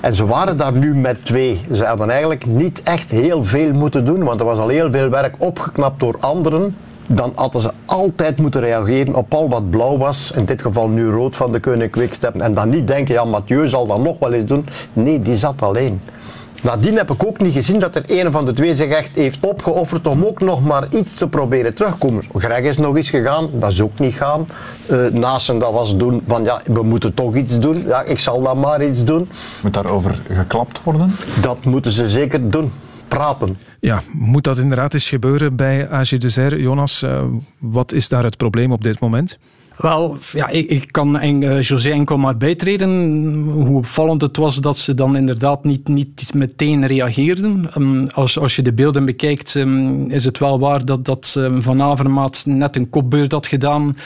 En ze waren daar nu met twee. Ze hadden eigenlijk niet echt heel veel moeten doen, want er was al heel veel werk opgeknapt door anderen. Dan hadden ze altijd moeten reageren op al wat blauw was. In dit geval nu rood van de Koning Quickstep. En dan niet denken, ja, Mathieu zal dat nog wel eens doen. Nee, die zat alleen. Nadien heb ik ook niet gezien dat er een van de twee zich echt heeft opgeofferd om ook nog maar iets te proberen terugkomen. Greg is nog eens gegaan, dat is ook niet gaan. Uh, naast dat was doen van ja, we moeten toch iets doen. Ja, ik zal dan maar iets doen. Moet daarover geklapt worden? Dat moeten ze zeker doen. Praten. Ja, moet dat inderdaad eens gebeuren bij AG Deser? Jonas, uh, wat is daar het probleem op dit moment? Wel, ja, ik, ik kan en, uh, José enkel maar bijtreden. Hoe opvallend het was dat ze dan inderdaad niet, niet meteen reageerden. Um, als, als je de beelden bekijkt, um, is het wel waar dat, dat um, Van Avermaat net een kopbeurt had gedaan,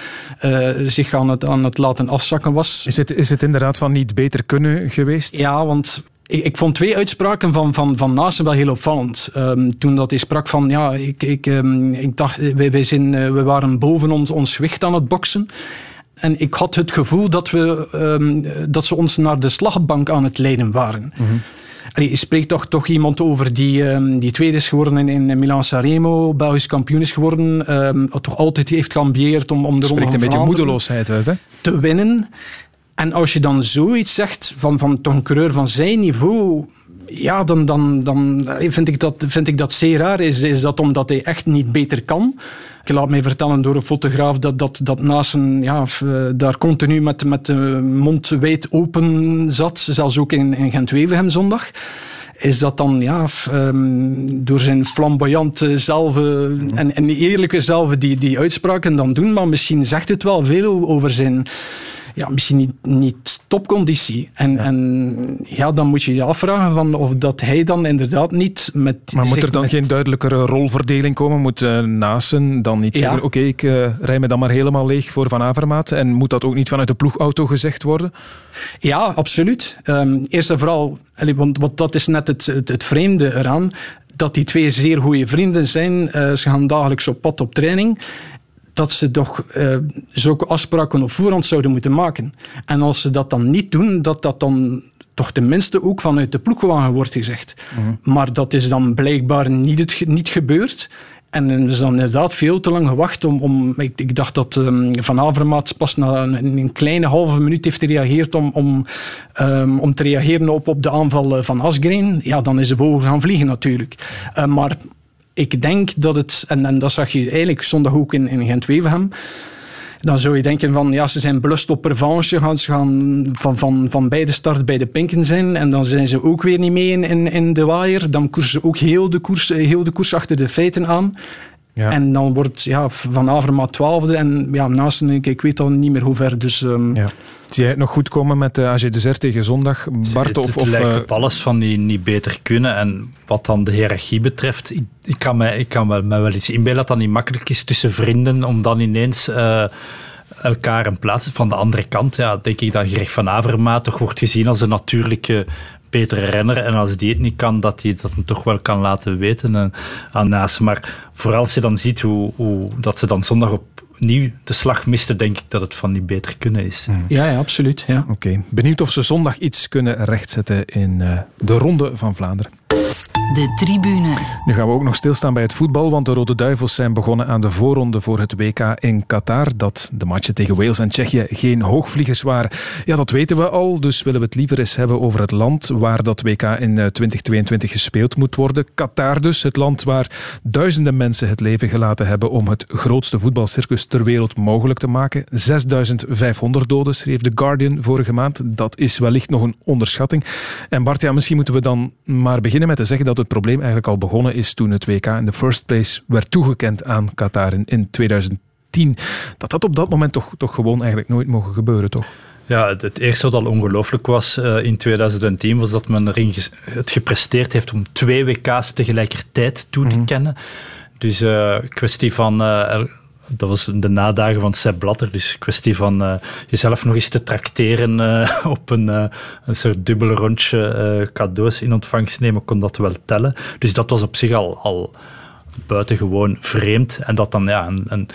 uh, zich aan het, aan het laten afzakken was. Is het, is het inderdaad van niet beter kunnen geweest? Ja, want ik, ik, vond twee uitspraken van, van, van Naasten wel heel opvallend. Um, toen dat hij sprak van, ja, ik, ik, um, ik dacht, wij, wij, zijn, uh, we waren boven ons, ons gewicht aan het boksen. En ik had het gevoel dat, we, um, dat ze ons naar de slagbank aan het leiden waren. Mm -hmm. Allee, je spreekt toch, toch iemand over die, um, die tweede is geworden in, in Milan Sanremo, Belgisch kampioen is geworden, um, toch altijd heeft geambieerd om, om de Spreekt een beetje moedeloosheid uit, hè? Te winnen. En als je dan zoiets zegt van, van toch een coureur van zijn niveau, ja, dan, dan, dan vind, ik dat, vind ik dat zeer raar. Is, is dat omdat hij echt niet beter kan? Ik laat mij vertellen door een fotograaf dat, dat, dat naast een, ja, daar continu met, met de mond wijd open zat, zelfs ook in, in Gent-Wevergem zondag is dat dan ja, um, door zijn flamboyante zelve en, en eerlijke zelve die, die uitspraken dan doen, maar misschien zegt het wel veel over zijn ja, misschien niet, niet topconditie. En ja. en ja, dan moet je je afvragen van of dat hij dan inderdaad niet met... Maar moet er dan met... geen duidelijkere rolverdeling komen? Moet uh, dan niet ja. zeggen, oké, okay, ik uh, rij me dan maar helemaal leeg voor Van Avermaat? En moet dat ook niet vanuit de ploegauto gezegd worden? Ja, absoluut. Um, eerst en vooral, want, want dat is net het, het, het vreemde eraan, dat die twee zeer goede vrienden zijn. Uh, ze gaan dagelijks op pad op training dat ze toch uh, zulke afspraken op voorhand zouden moeten maken. En als ze dat dan niet doen, dat dat dan toch tenminste ook vanuit de ploegwagen wordt gezegd. Mm -hmm. Maar dat is dan blijkbaar niet, het, niet gebeurd. En er is dan inderdaad veel te lang gewacht om... om ik, ik dacht dat um, Van Avermaat pas na een, een, kleine halve minuut heeft gereageerd om, om, um, om te reageren op, op de aanval van Asgreen. Ja, dan is de vogel gaan vliegen natuurlijk. Uh, maar ik denk dat het, en, en dat zag je eigenlijk zondag ook in, in Gent-Wevergem, dan zou je denken van, ja, ze zijn belust op revanche, gaan, ze gaan van, van, van bij de start bij de pinken zijn en dan zijn ze ook weer niet mee in, in, in de waaier. Dan koersen ze ook heel de, koers, heel de koers achter de feiten aan. En dan wordt ja, Van Avermaat twaalfde. En ja, naast ik, ik weet al niet meer hoe ver. Dus, um, ja. Zie jij het nog goed komen met de AG Desert tegen zondag, Bart? Of, het, het of, lijkt op alles van die niet beter kunnen. En wat dan de hiërarchie betreft, ik, ik kan, me, ik kan me, me wel iets inbeelden dat dat niet makkelijk is tussen vrienden om dan ineens... Uh, elkaar een plaats. Van de andere kant ja, denk ik dat Greg van Avermaat toch wordt gezien als een natuurlijke betere renner. En als die het niet kan, dat hij dat hem toch wel kan laten weten en, aan Naast. Maar vooral als je dan ziet hoe, hoe dat ze dan zondag opnieuw de slag misten, denk ik dat het van die beter kunnen is. Ja, ja absoluut. Ja. Oké. Benieuwd of ze zondag iets kunnen rechtzetten in uh, de Ronde van Vlaanderen. De tribune. Nu gaan we ook nog stilstaan bij het voetbal, want de Rode Duivels zijn begonnen aan de voorronde voor het WK in Qatar. Dat de matchen tegen Wales en Tsjechië geen hoogvliegers waren. Ja, dat weten we al, dus willen we het liever eens hebben over het land waar dat WK in 2022 gespeeld moet worden. Qatar dus, het land waar duizenden mensen het leven gelaten hebben om het grootste voetbalcircus ter wereld mogelijk te maken. 6500 doden, schreef The Guardian vorige maand. Dat is wellicht nog een onderschatting. En Bart, ja, misschien moeten we dan maar beginnen met te zeggen dat het probleem eigenlijk al begonnen is toen het WK in de first place werd toegekend aan Qatar in, in 2010. Dat dat op dat moment toch, toch gewoon eigenlijk nooit mogen gebeuren, toch? Ja, het, eerste wat al ongelooflijk was uh, in 2010 was dat men erin het gepresteerd heeft om twee WK's tegelijkertijd toe te mm -hmm. kennen. Dus uh, kwestie van uh, dat was de nadagen van Seb Blatter. Dus kwestie van uh, jezelf nog eens te trakteren uh, op een, uh, een soort dubbele rondje cadeaus in ontvangst nemen, kon dat wel tellen. Dus dat was op zich al, al buitengewoon vreemd. En dat dan, ja, en,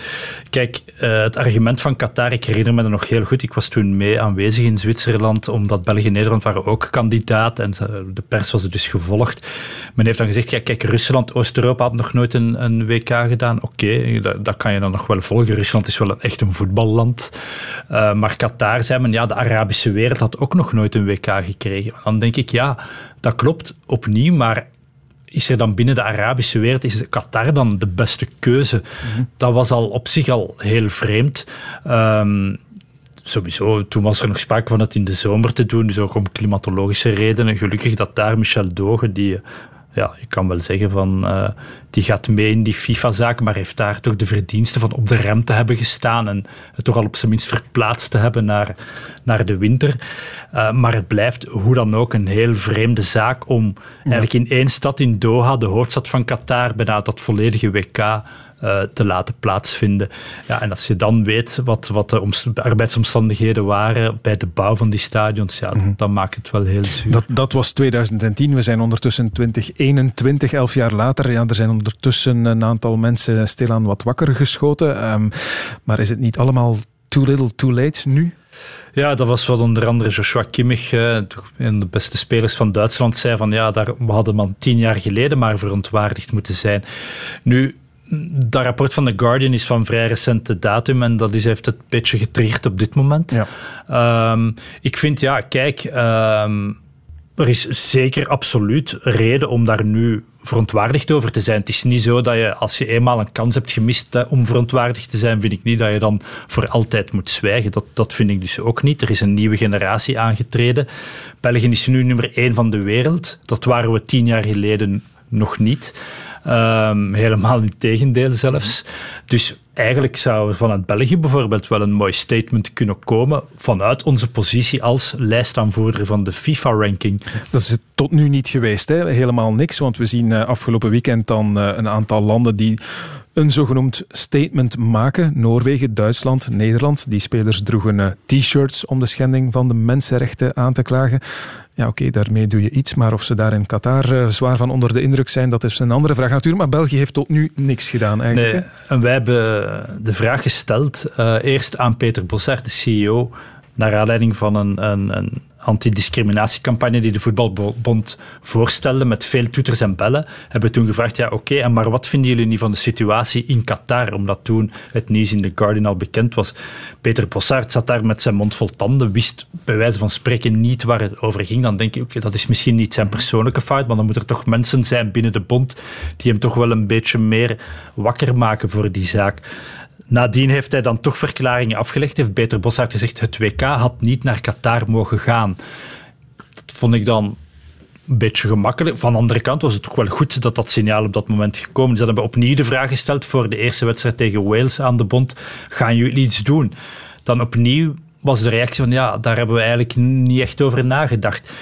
kijk, uh, het argument van Qatar, ik herinner me dat nog heel goed. Ik was toen mee aanwezig in Zwitserland, omdat België en Nederland waren ook kandidaat en de pers was dus gevolgd. Men heeft dan gezegd, ja, kijk, Rusland, Oost-Europa had nog nooit een, WK gedaan. Oké, dat, kan je dan nog wel volgen. Rusland is wel een, echt een voetballand. Uh, maar Qatar zei men, ja, de Arabische wereld had ook nog nooit een WK gekregen. Dan denk ik, ja, dat klopt opnieuw, maar is er dan binnen de Arabische wereld, is Qatar dan de beste keuze? Mm -hmm. Dat was al op zich al heel vreemd. Um, sowieso, toen was er nog sprake van het in de zomer te doen, dus ook om klimatologische redenen. Gelukkig dat daar Michel Doge, die ja, je kan wel zeggen van uh, die gaat mee in die FIFA-zaak, maar heeft daar toch de verdiensten van op de rem te hebben gestaan en het toch al op zijn minst verplaatst te hebben naar, naar de winter. Uh, maar het blijft hoe dan ook een heel vreemde zaak om ja. eigenlijk in één stad in Doha, de hoofdstad van Qatar, bijna dat volledige WK uh, te laten plaatsvinden. Ja, en als je dan weet wat, wat de, de, arbeidsomstandigheden waren bij de bouw van die stadions, ja, mm -hmm. dan maakt het wel heel zuur. Dat, dat was 2010. We zijn ondertussen 2021, elf jaar later. Ja, er zijn ondertussen een aantal mensen stilaan wat wakker geschoten. Um, maar is het niet allemaal too little, too late nu? Ja, dat was wat onder andere Joshua Kimmich, een van de beste spelers van Duitsland, zei van ja, daar, we hadden man tien jaar geleden maar verontwaardigd moeten zijn. Nu, dat rapport van The Guardian is van vrij recente datum en dat is, heeft het een beetje getriggerd op dit moment. Ja. Um, ik vind, ja, kijk, um, er is zeker absoluut reden om daar nu verontwaardigd over te zijn. Het is niet zo dat je, als je eenmaal een kans hebt gemist om verontwaardigd te zijn, vind ik niet dat je dan voor altijd moet zwijgen. Dat, dat vind ik dus ook niet. Er is een nieuwe generatie aangetreden. België is nu nummer één van de wereld. Dat waren we tien jaar geleden nog niet. Um, helemaal in tegendeel zelfs. Dus eigenlijk zou er vanuit België bijvoorbeeld wel een mooi statement kunnen komen vanuit onze positie als lijstaanvoerder van de FIFA-ranking. Dat is het tot nu niet geweest, hè? helemaal niks. Want we zien uh, afgelopen weekend dan uh, een aantal landen die een zogenoemd statement maken. Noorwegen, Duitsland, Nederland. Die spelers droegen uh, t-shirts om de schending van de mensenrechten aan te klagen. Ja, oké, okay, daarmee doe je iets. Maar of ze daar in Qatar uh, zwaar van onder de indruk zijn, dat is een andere vraag natuurlijk. Maar België heeft tot nu niks gedaan eigenlijk. Nee, en wij hebben de vraag gesteld, uh, eerst aan Peter Bossart, de CEO, naar aanleiding van een, een, een antidiscriminatiecampagne die de Voetbalbond voorstelde met veel toeters en bellen, hebben toen gevraagd, ja oké, maar wat vinden jullie nu van de situatie in Qatar? Omdat toen het nieuws in The Guardian al bekend was. Peter Bossard zat daar met zijn mond vol tanden, wist bij wijze van spreken niet waar het over ging. Dan denk je, oké, dat is misschien niet zijn persoonlijke fout, maar dan moeten er toch mensen zijn binnen de bond die hem toch wel een beetje meer wakker maken voor die zaak. Nadien heeft hij dan toch verklaringen afgelegd. Heeft Peter Boshart gezegd: het WK had niet naar Qatar mogen gaan. Dat vond ik dan een beetje gemakkelijk. Van de andere kant was het toch wel goed dat dat signaal op dat moment gekomen is. Ze hebben opnieuw de vraag gesteld voor de eerste wedstrijd tegen Wales aan de bond. Gaan jullie iets doen? Dan opnieuw was de reactie van ja, daar hebben we eigenlijk niet echt over nagedacht.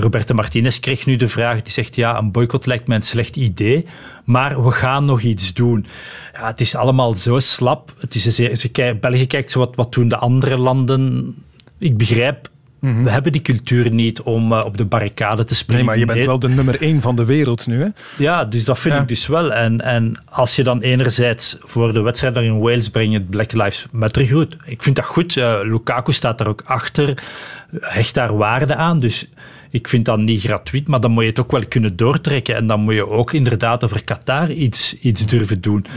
Roberto Martinez kreeg nu de vraag, die zegt ja, een boycott lijkt me een slecht idee, maar we gaan nog iets doen. Ja, het is allemaal zo slap. Het is een, België kijkt zo wat, wat doen de andere landen. Ik begrijp Mhm. We hebben die cultuur niet om uh, op de barricade te springen. Nee, maar je bent wel de nummer één van de wereld nu. Hè? Ja, dus dat vind ik dus wel. En, en als je dan enerzijds voor de wedstrijd daar in Wales brengt Black Lives Matter goed. Ik vind dat goed. Uh, Lukaku staat daar ook achter. Hecht daar waarde aan. Dus ik vind dat niet gratuit, maar dan moet je het ook wel kunnen doortrekken. En dan moet je ook inderdaad over Qatar iets, iets durven doen. Mhm.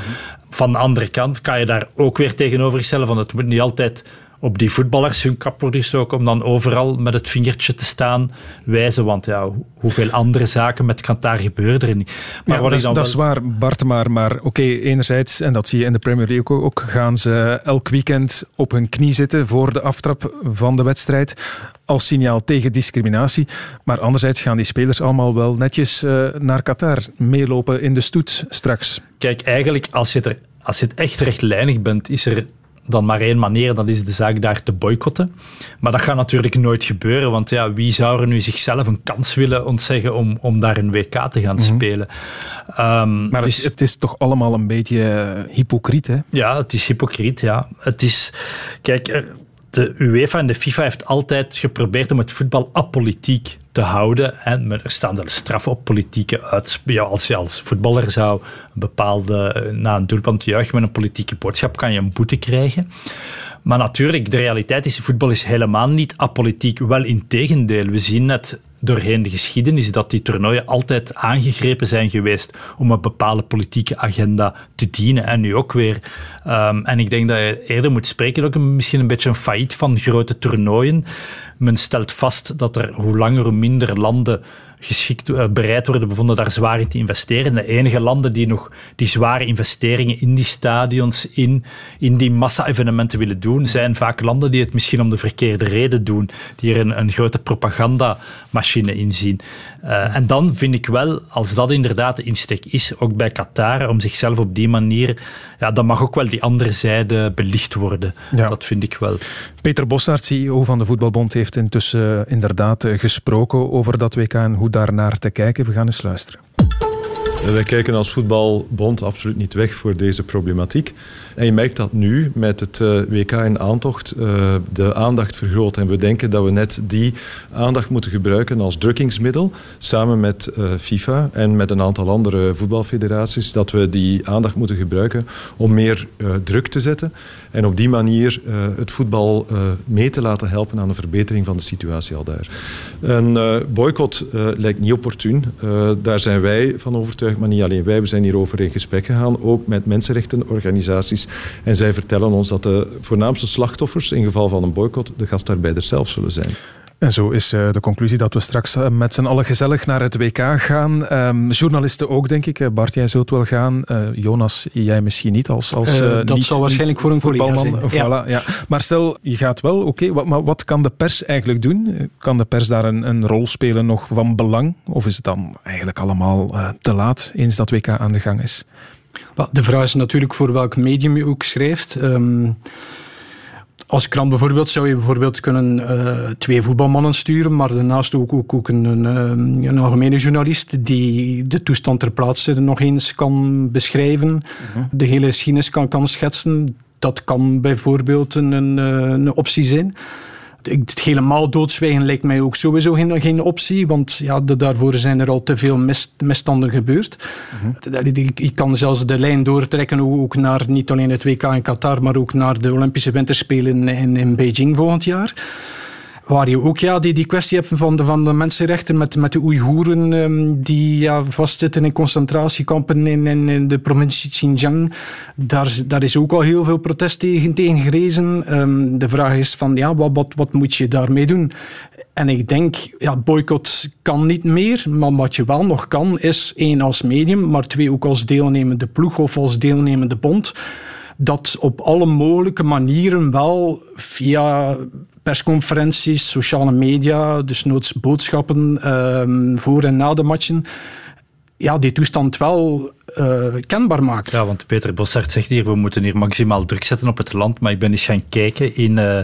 Van de andere kant kan je daar ook weer tegenover stellen van het moet niet altijd op die voetballers hun kap wordt ook om dan overal met het vingertje te staan wijzen. Want ja, hoeveel andere zaken met Qatar gebeuren er niet. Maar ja, wat dat, dan dat is waar, Bart. Maar, maar oké, enerzijds, en dat zie je in de Premier League ook, gaan ze elk weekend op hun knie zitten voor de aftrap van de wedstrijd als signaal tegen discriminatie. Maar anderzijds gaan die spelers allemaal wel netjes uh, naar Qatar meelopen in de stoet straks. Kijk, eigenlijk als je, er, als je het echt rechtlijnig bent, is er dan maar één manier, dat is de zaak daar te boycotten. Maar dat gaat natuurlijk nooit gebeuren, want ja, wie zou er nu zichzelf een kans willen ontzeggen om, om daar een WK te gaan mhm. spelen? Um, maar dus, het, is toch allemaal een beetje eh, hypocriet, hè? Ja, het is hypocriet, ja. Het is... Kijk, de UEFA en de FIFA heeft altijd geprobeerd om het voetbal apolitiek te houden. En er staan zelfs straffen op politieke uit. Ja, als je als voetballer zou een bepaalde, na een doelpunt juichen met een politieke boodschap, kan je een boete krijgen. Maar natuurlijk, de realiteit is, voetbal is helemaal niet apolitiek. Wel in tegendeel. We zien net doorheen de geschiedenis dat die toernooien altijd aangegrepen zijn geweest om een bepaalde politieke agenda te dienen. En nu ook weer. Um, en ik denk dat je eerder moet spreken, ook misschien een beetje een failliet van grote toernooien. Men stelt vast dat er hoe langer hoe minder landen geschikt uh, bereid worden bevonden daar zwaar in te investeren. De enige landen die nog die zware investeringen in die stadions, in, in die massa-evenementen willen doen, zijn vaak landen die het misschien om de verkeerde reden doen, die er een, een grote propagandamachine in zien. Uh, en dan vind ik wel, als dat inderdaad de insteek is, ook bij Qatar, om zichzelf op die manier, ja, dan mag ook wel die andere zijde belicht worden. Ja. Dat vind ik wel. Peter Bossaert, CEO van de Voetbalbond, heeft intussen inderdaad gesproken over dat WK en hoe daarnaar te kijken. We gaan eens luisteren. Wij kijken als voetbalbond absoluut niet weg voor deze problematiek. En je merkt dat nu met het eh, WK in aantocht uh, de aandacht vergroot. En we denken dat we net die aandacht moeten gebruiken als drukkingsmiddel, samen met uh, FIFA en met een aantal andere voetbalfederaties, dat we die aandacht moeten gebruiken om meer druk te zetten en op die manier het voetbal mee te laten helpen aan de verbetering van de situatie al daar. Een boycott lijkt niet opportun. daar zijn wij van overtuigd, maar niet alleen wij. We zijn hierover in gesprek gegaan, ook met mensenrechtenorganisaties en zij vertellen ons dat de voornaamste slachtoffers in geval van een boycott de gastarbeiders zelf zullen zijn. En zo is eh, de conclusie dat we straks eh, met z'n allen gezellig naar het WK gaan. Um, journalisten ook, denk ik. Eh, Bart, jij zult wel gaan. Uh, Jonas, jij misschien niet als, als uh, Dat niet, zal waarschijnlijk voor een voetbalman. Voilà, ja. Maar stel, je gaat wel, oké. wat, maar wat kan de pers eigenlijk doen? Kan de pers daar een, een rol spelen nog van belang? Of is het dan eigenlijk allemaal te laat, eens dat WK aan de gang is? De vraag is natuurlijk voor welk medium je ook schrijft. Um, als krant bijvoorbeeld zou je bijvoorbeeld kunnen uh, twee voetbalmannen sturen, maar daarnaast ook, ook, ook een, een, eh, een, algemene journalist die de toestand ter plaatse nog eens kan beschrijven, mhm. de hele geschiedenis kan, kan schetsen. Dat kan bijvoorbeeld een, een, eh, een optie zijn het helemaal doodzwijgen lijkt mij ook sowieso geen, geen optie, want ja, daarvoor zijn er al te veel misstanden gebeurd. Mm Je kan zelfs de lijn doortrekken ook naar niet alleen het WK in Qatar, maar ook naar de Olympische Winterspelen in, in Beijing volgend jaar. Waar je ook ja, die, die kwestie hebt van de, van de mensenrechten met, met de Oeigoeren um, die ja, vastzitten in concentratiekampen in, in, de provincie Xinjiang. Daar, daar is ook al heel veel protest tegen, tegen gerezen. Um, de vraag is van ja, wat, wat, wat moet je daarmee doen? En ik denk, ja, boycott kan niet meer, maar wat je wel nog kan is één als medium, maar twee ook als deelnemende ploeg of als deelnemende bond dat op alle mogelijke manieren wel via persconferenties, sociale media, dus noods boodschappen ehm, voor en na de matchen, ja, die toestand wel uh, kenbaar maakt. Ja, want Peter Bossart zegt hier, we moeten hier maximaal druk zetten op het land, maar ik ben eens gaan kijken in uh,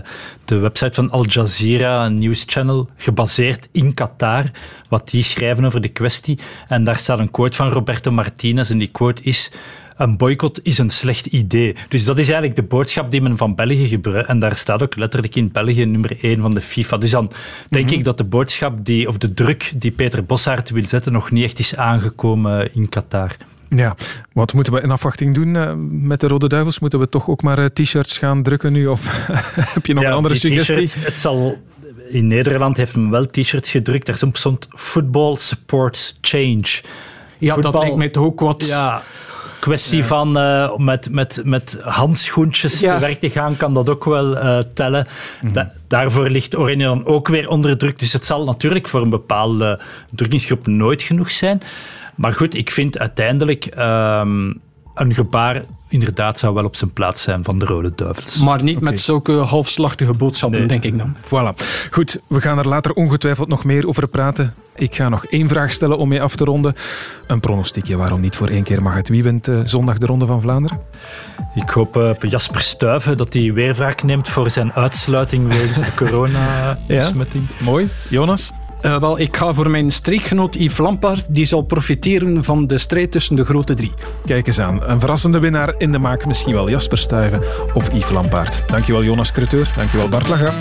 de website van Al Jazeera, een news channel, gebaseerd in Qatar, wat die schrijven over de kwestie. En daar staat een quote van Roberto Martinez en die quote is een boycott is een slecht idee. Dus dat is eigenlijk de boodschap die men van België gebruikt. En daar staat ook letterlijk in België nummer 1 van de FIFA. Dus dan denk mhm. ik dat de boodschap die, of de druk die Peter Bossaert wil zetten nog niet echt is aangekomen in Qatar. Ja, wat moeten we in afwachting doen uh, met de Rode Duivels? Moeten we toch ook maar uh, t-shirts gaan drukken nu? Of heb je nog een andere suggestie? Het zal, in Nederland heeft men wel t-shirts gedrukt. Daar stond Football Support Change. Ja, dat lijkt mij toch ook wat... Ja, kwestie van uh, met, met, met handschoentjes te werk te gaan, kan dat ook wel uh, tellen. Mhm. daarvoor ligt Oranje dan ook weer onder druk. Dus het zal natuurlijk voor een bepaalde drukkingsgroep nooit genoeg zijn. Maar goed, ik vind uiteindelijk um, een gebaar inderdaad zou wel op zijn plaats zijn van de Rode Duivels. Maar niet met zulke halfslachtige boodschappen, denk ik dan. Voilà. Goed, we gaan er later ongetwijfeld nog meer over praten. Ik ga nog één vraag stellen om mee af te ronden. Een pronostiekje, waarom niet voor één keer mag het? Wie wint uh, zondag de Ronde van Vlaanderen? Ik hoop uh, Jasper Stuyven dat hij weer wraak neemt voor zijn uitsluiting wegens de corona-besmetting. Ja, mooi. Jonas? Uh, wel, ik ga voor mijn streekgenoot Yves Lampaard. Die zal profiteren van de strijd tussen de grote drie. Kijk eens aan. Een verrassende winnaar in de maak. Misschien wel Jasper Stuyven of Yves Lampaard. Dankjewel Jonas Creteur. Dankjewel Bart Laga.